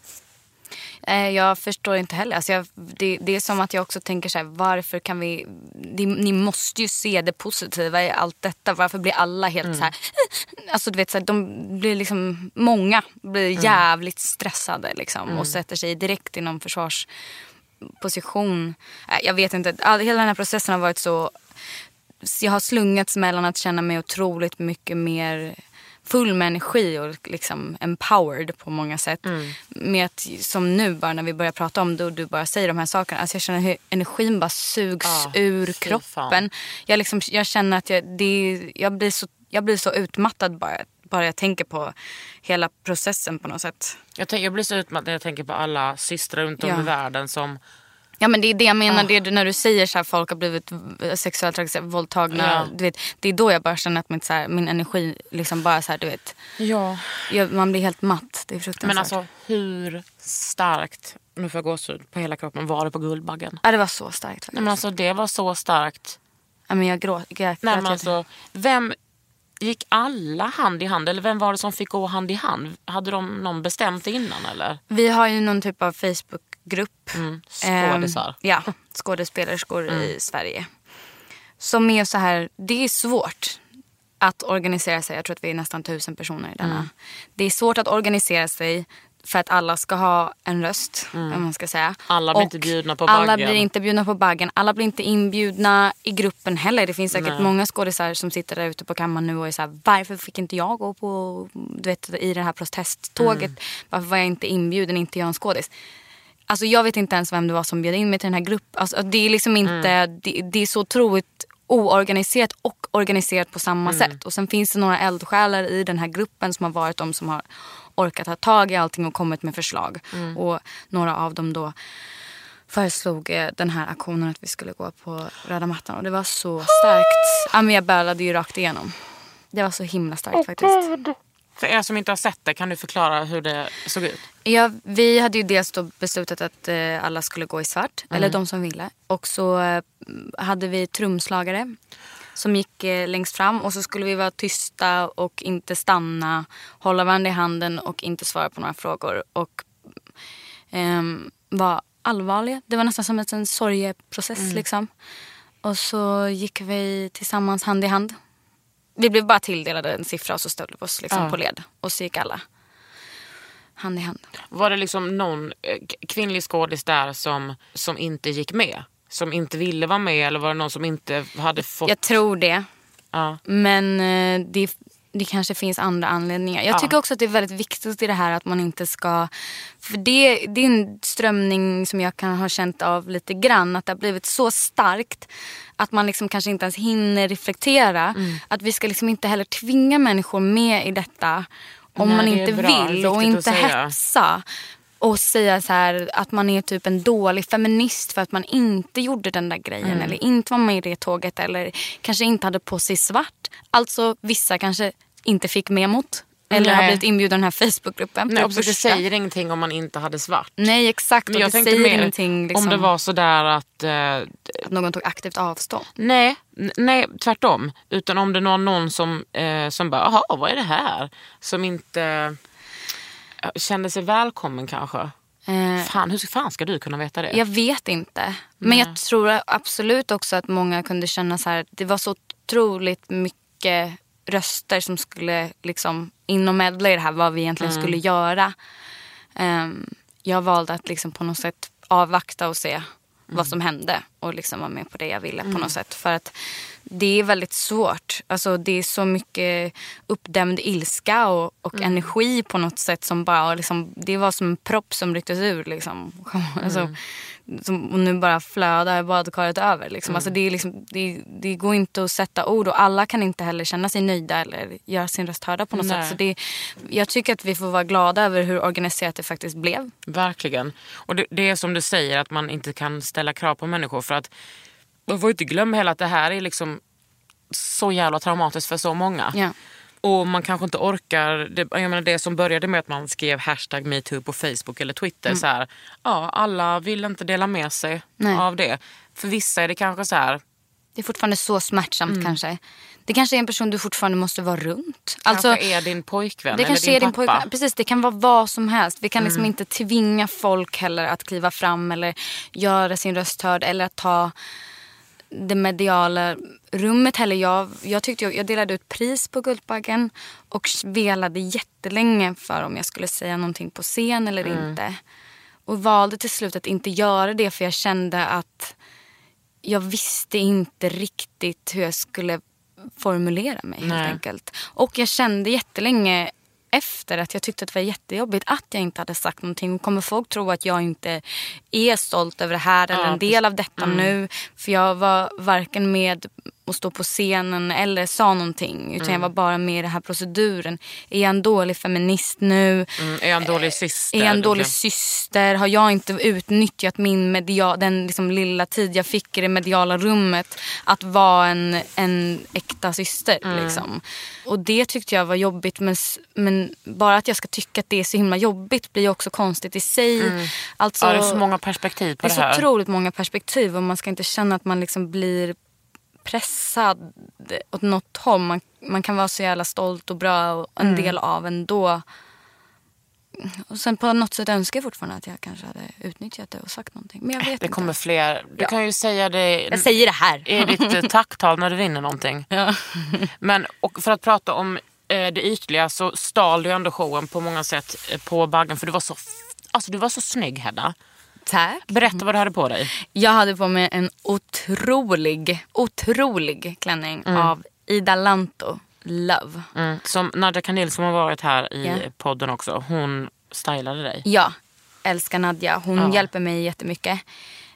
Eh, Jag förstår inte heller. Alltså jag, det, det är som att jag också tänker så här, varför kan vi... Ni, ni måste ju se det positiva i allt detta. Varför blir alla helt så här... Alltså du vet, så här, de blir liksom... Många blir jävligt stressade liksom, och sätter sig direkt i någon försvarsposition. Eh, Jag vet inte. All, hela den här processen har varit så... Jag har slungats mellan att känna mig otroligt mycket mer full med energi och liksom empowered på många sätt. Med att, som nu bara när vi börjar prata om det och du bara säger de här sakerna. Alltså jag känner hur energin bara sugs Ah, ur kroppen. fan. Jag, liksom, jag känner att jag, det, jag, blir så, jag blir så utmattad bara, bara jag tänker på hela processen på något sätt. Jag, tänker, jag blir så utmattad när jag tänker på alla systrar runt om Ja. i världen som... Ja men det är det jag menar, Ah. det är när du säger så här folk har blivit sexuellt trakasserade, våldtagna. Ja. Du vet, det är då jag bara känner att mitt, så här, min energi liksom bara så här, du vet. Ja. Jag, man blir helt matt. Det är fruktansvärt. Men alltså hur starkt, nu får jag gåshud på hela kroppen, var det på Guldbaggen? ja, det var så starkt faktiskt. Nej, men alltså, det var så starkt. ja, men jag gråt. Jag, Nej, grät men alltså, vem gick alla hand i hand? Eller vem var det som fick gå hand i hand? Hade de någon bestämt innan eller? Vi har ju någon typ av Facebookgrupp. Mm, skådisar. Ehm, ja, skådespelerskor i Sverige. Som är så här, det är svårt att organisera sig. Jag tror att vi är nästan tusen personer i denna. Det är svårt att organisera sig för att alla ska ha en röst. Om man ska säga. Alla blir Och inte bjudna på Alla baggen. blir inte bjudna på baggen. Alla blir inte inbjudna i gruppen heller. Det finns säkert Nej. många skådisar som sitter där ute på kammaren nu och är så här, varför fick inte jag gå på, du vet, i det här protesttåget? Mm. Varför var jag inte inbjuden? Inte jag en skådis? Alltså jag vet inte ens vem det var som bjöd in mig till den här gruppen. Alltså, det är liksom inte, Mm. det, det är så otroligt oorganiserat och organiserat på samma Mm. sätt. Och sen finns det några eldsjälar i den här gruppen som har varit de som har orkat ta tag i allting och kommit med förslag. Mm. Och några av dem då föreslog eh, den här aktionen att vi skulle gå på röda mattan. Och det var så starkt. Ja, men jag bölade ju rakt igenom. Det var så himla starkt faktiskt. För er som inte har sett det, kan du förklara hur det såg ut? Ja, vi hade ju dels då beslutat att eh, alla skulle gå i svart. Eller de som ville. Och så eh, hade vi trumslagare som gick eh, längst fram. Och så skulle vi vara tysta och inte stanna. Hålla varandra i handen och inte svara på några frågor. Och ehm, vara allvarliga. Det var nästan som en sorgeprocess liksom. Och så gick vi tillsammans hand i hand. Vi blev bara tilldelade en siffra och så ställde vi oss liksom Ja. på led. Och så gick alla hand i hand. Var det liksom någon eh, kvinnlig skådis där som, som inte gick med? Som inte ville vara med eller var det någon som inte hade fått... Jag tror det. Ja. Men eh, det, det kanske finns andra anledningar. Jag Ja. tycker också att det är väldigt viktigt i det här att man inte ska... För det, det är en strömning som jag kan ha känt av lite grann. Att det har blivit så starkt att man liksom kanske inte ens hinner reflektera. Mm. Att vi ska liksom inte heller tvinga människor med i detta. Om Nej, man inte bra. Vill och inte hetsa. Och säga så här att man är typ en dålig feminist för att man inte gjorde den där grejen. Mm. Eller inte var med i det tåget. Eller kanske inte hade på sig svart. Alltså vissa kanske inte fick memot. Eller har Nej. blivit inbjuden i den här Facebookgruppen. Nej, för och det säger ingenting om man inte hade svart. Nej exakt. Men Och jag det tänkte säger mer ingenting. Liksom, om det var sådär att... Eh, att någon tog aktivt avstånd. nej, nej, tvärtom. Utan om det var någon som, eh, som bara, jaha, vad är det här? Som inte eh, kände sig välkommen kanske. Eh, Fan, hur fan ska du kunna veta det? Jag vet inte. Men jag tror absolut också att många kunde känna så här. Det var så otroligt mycket röster som skulle liksom in och medla i det här. Vad vi egentligen skulle göra. Ehm, jag valde att liksom på något sätt avvakta och se vad som hände. Och liksom vara med på det jag ville på något sätt. För att det är väldigt svårt. Alltså det är så mycket uppdämd ilska och, och energi på något sätt som bara liksom, det var som en propp som rycktes ur liksom. Alltså, som, och nu bara flödar badkaret över. Liksom. Alltså det, är liksom, det, det går inte att sätta ord och alla kan inte heller känna sig nöjda eller göra sin röst hörda på något Nej. sätt. Så det, jag tycker att vi får vara glada över hur organiserat det faktiskt blev. Verkligen. Och det, det är som du säger att man inte kan ställa krav på människor för att man får inte glömma heller att det här är liksom så jävla traumatiskt för så många. Ja. Och man kanske inte orkar, det, jag menar det som började med att man skrev hashtag metoo på Facebook eller Twitter. Så här, ja, alla vill inte dela med sig Nej. av det. För vissa är det kanske så här, Det är fortfarande så smärtsamt Mm. kanske. Det kanske är en person du fortfarande måste vara runt. kanske Alltså, är din pojkvän det eller kanske din är din pappa. Mm. pojkvän. Precis, det kan vara vad som helst. Vi kan liksom inte tvinga folk heller att kliva fram eller göra sin röst hörd eller att ta det mediala rummet heller. Jag, jag, tyckte jag, jag delade ut pris på Guldbaggen och velade jättelänge för om jag skulle säga någonting på scen eller Mm. inte. Och valde till slut att inte göra det för jag kände att jag visste inte riktigt hur jag skulle formulera mig helt Nej. enkelt. Och jag kände jättelänge efter att jag tyckte att det var jättejobbigt att jag inte hade sagt någonting. Kommer folk tro att jag inte är stolt över det här eller Ja, en del av detta nu? För jag var varken med och stå på scenen eller sa någonting. Utan jag var bara med i den här proceduren. Är jag en dålig feminist nu? Mm, är jag en dålig syster? Är jag en dålig syster? Har jag inte utnyttjat min media, den liksom lilla tid jag fick i det mediala rummet att vara en, en äkta syster? Mm. Liksom. Och det tyckte jag var jobbigt. Men, men bara att jag ska tycka att det är så himla jobbigt blir också konstigt i sig. Alltså, Mm. Ja, det är så många perspektiv på det det, är så här. otroligt många perspektiv och man ska inte känna att man liksom blir pressad åt något håll. Man, man kan vara så jävla stolt och bra och en Mm. del av ändå. Och sen på något sätt önskar jag fortfarande att jag kanske hade utnyttjat det och sagt någonting. Men jag vet Det inte. kommer fler. Du Ja. kan ju säga det Jag säger det här. i ditt eh, tacktal när du vinner någonting. Ja. Men och för att prata om eh, det ytliga så stal du ändå showen på många sätt eh, på Baggen. För du var så, alltså, du var så snygg Hedda. Tack. Berätta vad du hade på dig. Jag hade på mig en otrolig, otrolig klänning av Ida Lanto. Love. Mm. Som Nadja Kanil som har varit här i Ja. podden också. Hon stylade dig. Ja, älskar Nadja. Hon Ja. hjälper mig jättemycket.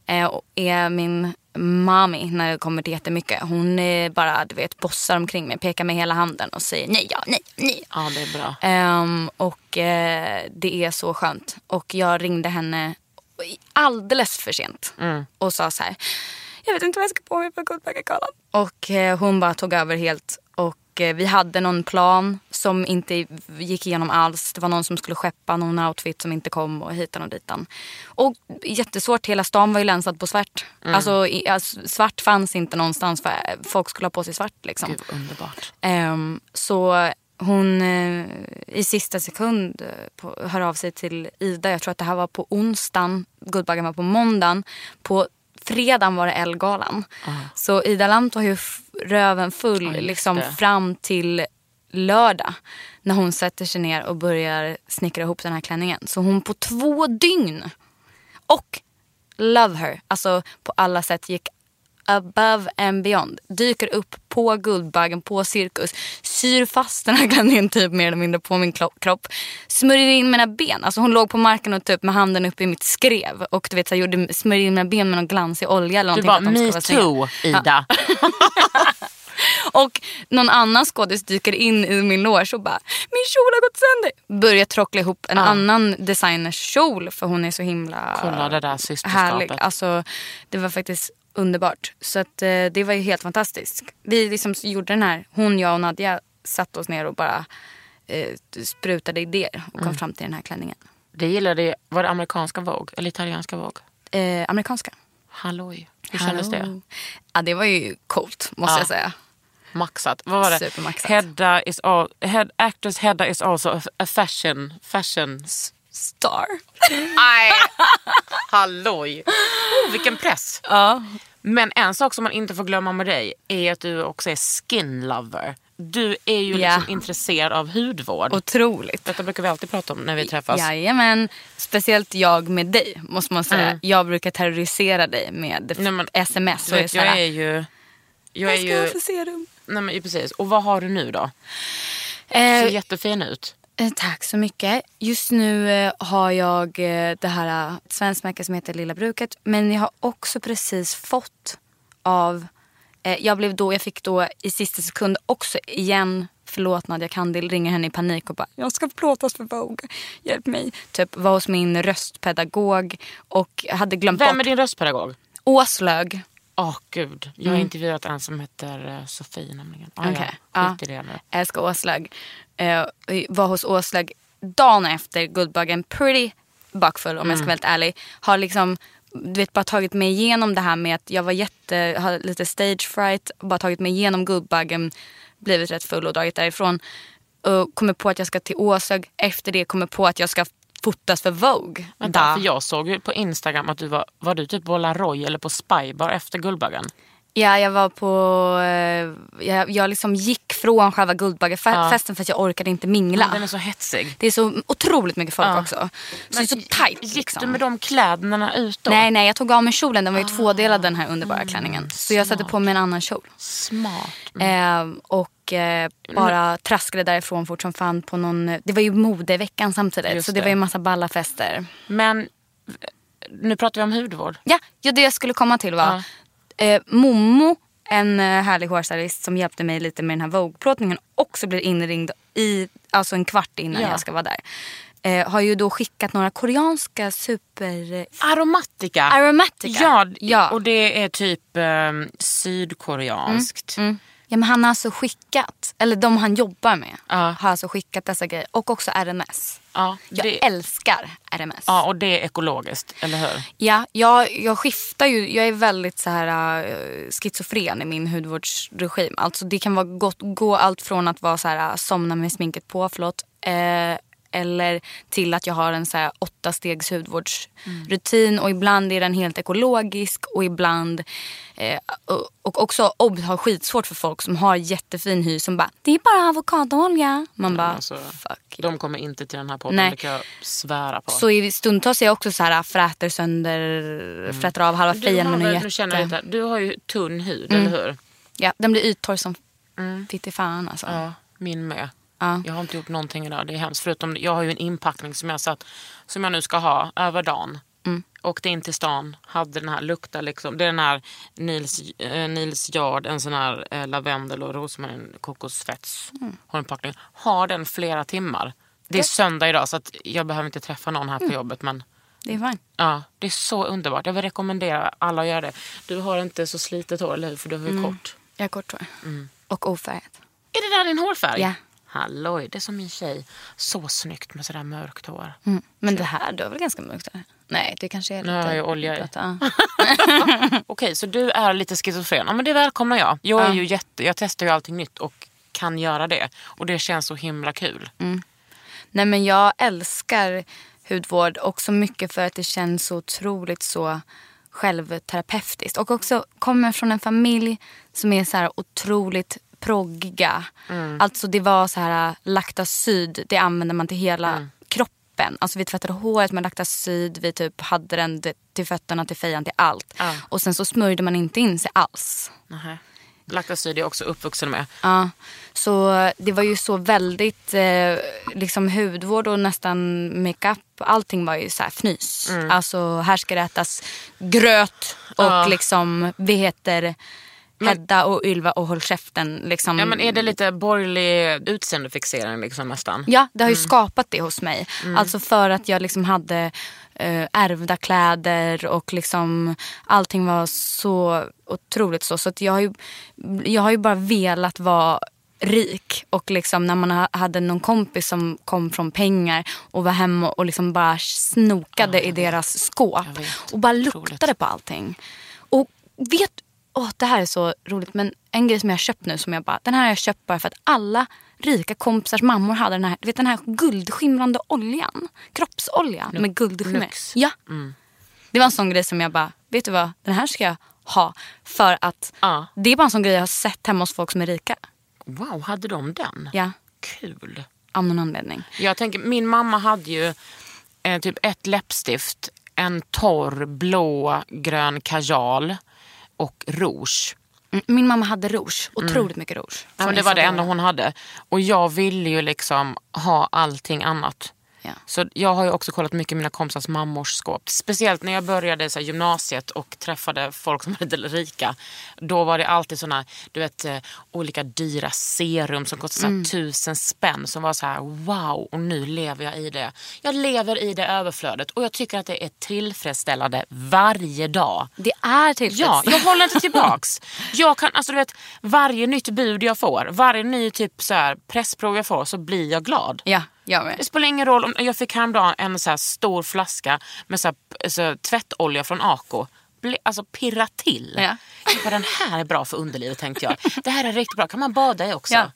Eh, och är min mami när det kommer till jättemycket. Hon är bara, du vet, bossar omkring mig, pekar med hela handen och säger nej, ja, nej, nej. Ja, det är bra. Ehm, och eh, det är så skönt. Och jag ringde henne alldeles för sent och sa så här. Jag vet inte vad jag ska på mig på Guldbaggegalan. Och eh, hon bara tog över helt. Och eh, vi hade någon plan som inte gick igenom alls. Det var någon som skulle skeppa någon outfit som inte kom och hitan och ditan. Och jättesvårt, hela stan var ju länsad på svart. Alltså, i, alltså svart fanns inte någonstans för folk skulle ha på sig svart liksom. Gud, underbart. Ehm, så hon eh, i sista sekund eh, på, hör av sig till Ida. Jag tror att det här var på onsdagen. Guldbaggen var på måndagen. På fredagen var det Ellegalan. Så Ida Lanto har ju röven full just liksom, fram till lördag. När hon sätter sig ner och börjar snickra ihop den här klänningen. Så hon på två dygn. Och love her. Alltså på alla sätt gick above and beyond. Dyker upp på Guldbaggen, på Cirkus. Syr fast den här klänningen typ mer eller mindre på min kropp. Smörjer in mina ben. Alltså hon låg på marken och typ med handen uppe i mitt skrev. Och du vet så här, gjorde, smörjde in mina ben med någon glansig olja eller Du någonting. bara, de skulle me vara snygga. too Ida. Och någon annan skådis dyker in i min loge och bara “min kjol har gått sönder”. Börjar trockla ihop en annan designers kjol för hon är så himla Kolla det där systerskapet. härlig. Alltså, det var faktiskt underbart. Så att, eh, det var ju helt fantastiskt. Vi liksom gjorde den här, hon, jag och Nadja satte oss ner och bara eh, sprutade idéer och kom fram till den här klänningen. Det gillade jag. Var det amerikanska Vogue eller italienska Vogue? Eh, amerikanska. Halloj. Hur kändes det? Hallå. Ja, det var ju coolt måste Ja. jag säga. Maxat. Vad var det? Supermaxat. Hedda is all, head, actress Hedda is also a fashion... fashion. Star. Nej! Halloj! Oh, vilken press. Ja. Men en sak som man inte får glömma med dig är att du också är skin lover. du är ju Ja. liksom intresserad av hudvård. Otroligt. Detta brukar vi alltid prata om när vi träffas. Jajamän. Speciellt jag med dig måste man säga. Mm. Jag brukar terrorisera dig med Nej, men- sms. Du Och vet, här, jag är ju... Jag är ju... serum? Nej men precis. Och vad har du nu då? Eh, Ser jättefin ut. Eh, Tack så mycket. Just nu eh, har jag eh, det här ett svenskt märke som heter Lilla Bruket. Men jag har också precis fått av... Jag, blev då, jag fick då i sista sekund också igen Förlåt Nadja Kandil ringer henne i panik och bara jag ska plåtas för Vogue. Hjälp mig. Typ var hos min röstpedagog och hade glömt Vem är bort din röstpedagog? Åslög. Åh gud, jag har intervjuat en som heter Sofie nämligen. Ah, Okej. ja, skit i det nu. Älskar Åslög. Eh, var hos Åslög dagen efter Guldbaggen. Pretty bakfull om jag ska vara helt ärlig. Har liksom du vet, bara tagit mig igenom det här med att jag var jätte, hade lite stage fright. Bara tagit mig igenom Guldbaggen. Blivit rätt full och dragit därifrån. Och kommer på att jag ska till Åslög. Efter det kommer på att jag ska fotas för Vogue. Vänta, för jag såg ju på Instagram att du var, var du typ på La Roy eller på Spybar efter Guldbaggen? Ja, jag var på... Eh, jag, jag liksom gick från själva Guldbaggefesten för att jag orkade inte mingla. Den är så hetsig. Det är så otroligt mycket folk Ja. också. Så det är så tajt. Gick Liksom. du med de kläderna ut då? Nej, nej, jag tog av mig kjolen. Den var ju Ah. tvådelad den här underbara klänningen. Så jag satte på mig en annan kjol. Smart. Eh, och eh, bara traskade därifrån fort som fan på någon... Det var ju modeveckan samtidigt. Just så det, det. var ju en massa balla fester. Men nu pratar vi om hudvård. Ja, ja det jag skulle komma till var eh, Momo, en eh, härlig hårstylist som hjälpte mig lite med den här Vogue-plåtningen också blir inringd i, alltså en kvart innan Ja. jag ska vara där. Eh, har ju då skickat några koreanska super... Aromatica. Aromatica. Ja, Ja. och det är typ eh, sydkoreanskt. Mm. Ja men han har alltså skickat, eller de han jobbar med Ja. har alltså skickat dessa grejer. Och också RMS. Ja, Jag det, älskar RMS. ja, och det är ekologiskt, eller hur? Ja, jag, jag skiftar ju. Jag är väldigt så här uh, schizofren i min hudvårdsregim. Alltså det kan vara gott, gå allt från att vara så här uh, somna med sminket på, förlåt. Eh, eller till att jag har en så här åtta stegs hudvårdsrutin och ibland är den helt ekologisk och ibland eh, och, och också obs har skitsvårt för folk som har jättefin hy som bara det är bara avokadoolja. Man bara Alltså, fuck. De kommer inte till den här podden, Nej. det kan jag svära på. Så i stundtals är jag också så här fräter sönder, fräter av halva du, fejan har känner jag jätte... lite, du har ju tunn hud, Mm. eller hur? Ja, den blir yttorr som mm. fitt i fan alltså. Ja, min med. Ja. Jag har inte gjort någonting idag, det är hemskt. Förutom, jag har ju en inpackning som jag, satt, som jag nu ska ha över dagen. Mm. Åkte in till stan, hade den här, luktar liksom. Det är den här Nils, eh, Nils Yard, en sån här eh, lavendel och rosmarin kokosfetts Mm. hårinpackning. Har den flera timmar. Det är söndag idag så att jag behöver inte träffa någon här på Mm. jobbet. Men Det är fint. ja, det är så underbart. Jag vill rekommendera alla att göra det. Du har inte så slitet hår, eller hur? För du har ju Mm. kort. Jag har kort hår. Och ofärgat. Är det där din hårfärg? Ja. Halloj, det är som min tjej. Så snyggt med sådär mörkt hår. Mm. Men det här, du har väl ganska mörkt hår? Nej, det kanske är lite... Nu har jag olja i. ja. Okej, så du är lite schizofren. Ja, men det välkomnar jag. Jag, är ju jätte, jag testar ju allting nytt och kan göra det. Och det känns så himla kul. Nej men jag älskar hudvård också mycket för att det känns så otroligt så självterapeutiskt. Och också kommer från en familj som är så här otroligt proggiga. Alltså det var så här laktacid, det använder man till hela kroppen. Alltså vi tvättade håret med laktacid, vi typ hade den till fötterna, till fejan, till allt. Ja. Och sen så smörjde man inte in sig alls. Nähä. Laktacid är också uppvuxen med. Ja, så det var ju så väldigt eh, liksom hudvård och nästan makeup. Allting var ju så här fnys. Alltså här ska det ätas gröt och Ja. liksom vi heter Hedda och Ylva och håll käften. Liksom. Ja, men är det lite borgerlig utseendefixering liksom nästan? Ja, det har ju skapat det hos mig. Alltså för att jag liksom hade eh, ärvda kläder och liksom allting var så otroligt så. Så jag, har ju, jag har ju bara velat vara rik och liksom när man ha- hade någon kompis som kom från pengar och var hemma och liksom bara snokade i deras skåp och bara luktade på allting. Och vet, åh det här är så roligt men en grej som jag har köpt nu som jag bara, den här har jag köpt bara för att alla rika kompisars mammor hade den här, du vet den här guldskimrande oljan. Kroppsolja med guldskimmer. Nux. Ja. Det var en sån grej som jag bara, vet du vad, den här ska jag ha. För att Ja. det är bara en sån grej jag har sett hemma hos folk som är rika. Wow, hade de den? Ja, Kul. av någon anledning. Jag tänker, min mamma hade ju eh, typ ett läppstift, en torr blå grön kajal och rouge. Mm, Min mamma hade rouge, otroligt mycket rouge. Ja, det var det enda hon hade. Och jag ville ju liksom ha allting annat. Ja. Så jag har ju också kollat mycket mina kompisars mammors skåp. Speciellt när jag började så här, gymnasiet och träffade folk som var lite rika. Då var det alltid såna, du vet, eh, olika dyra serum som kostade så här, tusen spänn. Som var så här, wow, och nu lever jag i det. Jag lever i det överflödet och jag tycker att det är tillfredsställande varje dag. Det är Ja, tillfredsställande. jag håller inte tillbaks. Jag kan, alltså du vet, varje nytt bud jag får, varje ny typ så här pressprov jag får så blir jag glad. Ja. Det spelar ingen roll om jag fick häromdagen en så stor flaska med så här, så här, tvättolja från Ako. Ble, alltså pirra till. Ja. Bara, den här är bra för underlivet tänkte jag. Det här är riktigt bra, kan man bada i också? Ja,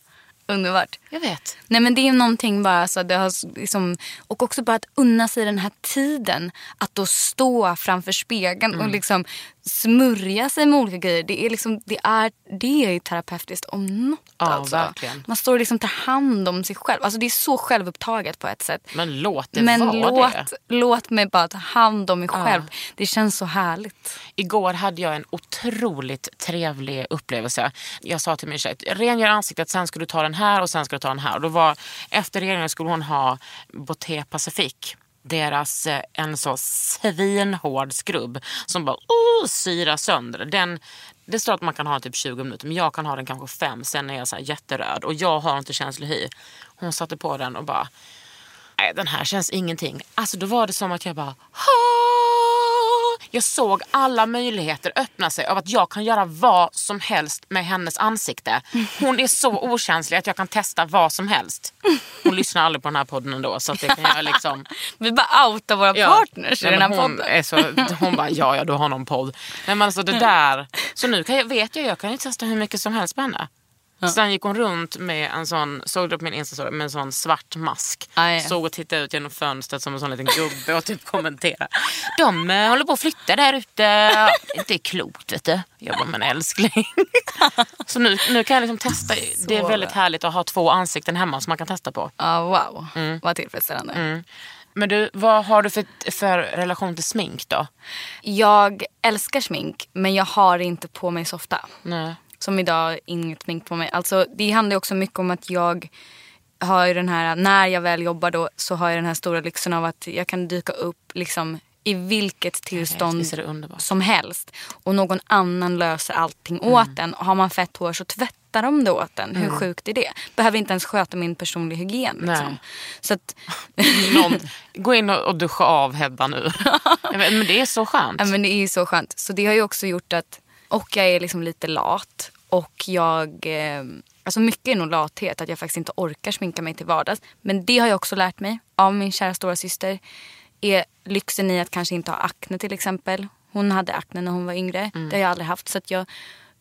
underbart. Jag vet. Nej men det är någonting bara så det har liksom, och också bara att unna sig den här tiden att då stå framför spegeln Mm. och liksom smörja sig med olika grejer. Det är liksom, det är, det är ju terapeutiskt om något Ja, alltså. verkligen. Man står och liksom tar hand om sig själv. Alltså det är så självupptaget på ett sätt. Men låt det Men vara låt, det. låt mig bara ta hand om mig själv. Det känns så härligt. Igår hade jag en otroligt trevlig upplevelse. Jag sa till min tjej, rengör ansiktet, sen ska du ta den här och sen ska du ta den här. Och då var, efter rengöringen skulle hon ha Boté Pacific. Deras eh, en så svinhård skrubb som bara uh, oh, syrar sönder. Den, det står att man kan ha den typ 20 minuter men jag kan ha den kanske fem sen är jag så här jätteröd och jag har inte känslig hy. Hon satte på den och bara nej den här känns ingenting. Alltså då var det som att jag bara "Ha!" Jag såg alla möjligheter öppna sig av att jag kan göra vad som helst med hennes ansikte. Hon är så okänslig att jag kan testa vad som helst. Hon lyssnar aldrig på den här podden ändå så att det kan jag liksom Vi bara outar våra partners Nej, i den här hon podden. Är så, hon bara, ja ja du har någon podd. Nej men alltså det där. Så nu jag, vet jag, jag kan ju testa hur mycket som helst på henne. Sen gick hon runt med en sån, såg du på min Insta med en sån svart mask. Ah, ja. Såg och tittade ut genom fönstret som en sån liten gubbe och typ kommenterade. De eh, håller på att flytta där ute. Det är klokt vet du. Jag bara, men älskling. Så nu, nu kan jag liksom testa. Det är väldigt härligt att ha två ansikten hemma som man kan testa på. Ja, wow. Mm. Vad tillfredsställande. Men du, vad har du för, för relation till smink då? Jag älskar smink men jag har det inte på mig så ofta. Nej. Som idag, inget smink på mig. Alltså, det handlar också mycket om att jag har ju den här, när jag väl jobbar då så har jag den här stora lyxen av att jag kan dyka upp liksom i vilket tillstånd som helst. Och någon annan löser allting Mm. åt en. Och har man fett hår så tvättar de det åt en. Hur sjukt är det? Behöver inte ens sköta min personliga hygien. Liksom. Så att, Någon, gå in och, duscha av Hedda nu. Men det är så skönt. Ja, men det är så skönt. Så det har ju också gjort att, och jag är liksom lite lat. Och jag, eh, alltså mycket är nog lathet, att jag faktiskt inte orkar sminka mig till vardags. Men det har jag också lärt mig av min kära stora syster. Är lyxen i att kanske inte ha akne till exempel. Hon hade akne när hon var yngre. Det har jag aldrig haft. Så att jag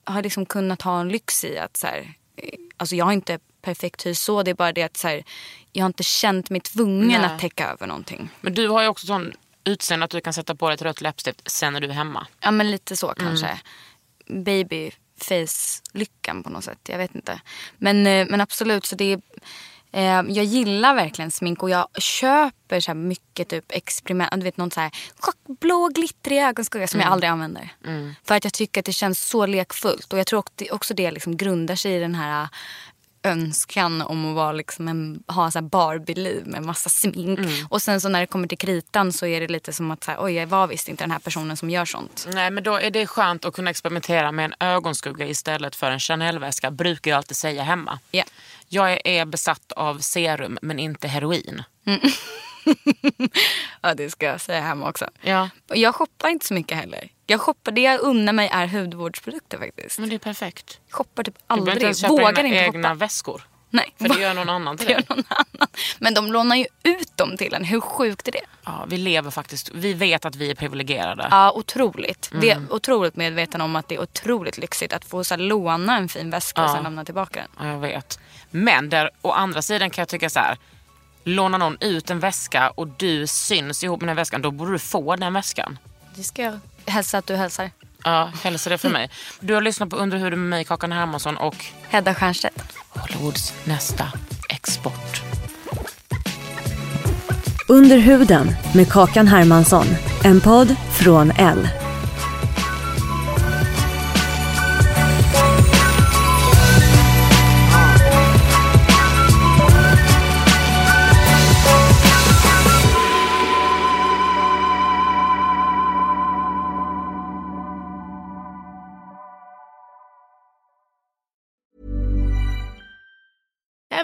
har liksom kunnat ha en lyx i att så här, eh, alltså jag har inte perfekt hy så. Det är bara det att så här, jag har inte känt mig tvungen Nej. att täcka över någonting. Men du har ju också sån utseende att du kan sätta på dig ett rött läppstift sen när du är hemma. Ja men lite så kanske. Babyface-lyckan på något sätt. Jag vet inte. Men, eh, men absolut, så det är, eh, jag gillar verkligen smink och jag köper så här mycket typ experiment. Du vet någon så här chockblå glittrig ögonskugga som jag aldrig använder. För att jag tycker att det känns så lekfullt. Och jag tror också det, också det liksom grundar sig i den här önskan om att vara liksom en, ha så Barbie-liv med massa smink. Och sen så när det kommer till kritan så är det lite som att så här, oj jag var visst inte den här personen som gör sånt. Nej men då är det skönt att kunna experimentera med en ögonskugga istället för en Chanel-väska. Brukar jag alltid säga hemma. Ja. Jag är- besatt av serum men inte heroin. Ja, det ska jag säga hemma också. Ja. Jag shoppar inte så mycket heller. Jag shoppar, det jag unnar mig är hudvårdsprodukter faktiskt. Men det är perfekt. Shoppar typ Du behöver aldrig. inte ens köpa Vågar egna, inte egna shoppa. väskor. Nej. För det gör någon annan till Det gör dig. någon annan. Men de lånar ju ut dem till en. Hur sjukt är det? Ja, vi lever faktiskt, vi vet att vi är privilegierade. Ja, otroligt. Vi Mm. är otroligt medvetna om att det är otroligt lyxigt att få så här, låna en fin väska och Ja. sen lämna tillbaka den. Ja, jag vet. Men där, å andra sidan kan jag tycka så här. Lånar någon ut en väska och du syns ihop med den väskan, då borde du få den väskan. Det ska jag hälsa att du hälsar. Ja, hälsa det för mig. Du har lyssnat på Under huden med mig, Kakan Hermansson och Hedda Stiernstedt. Hollywoods nästa export. Under huden med Kakan Hermansson. En podd från L.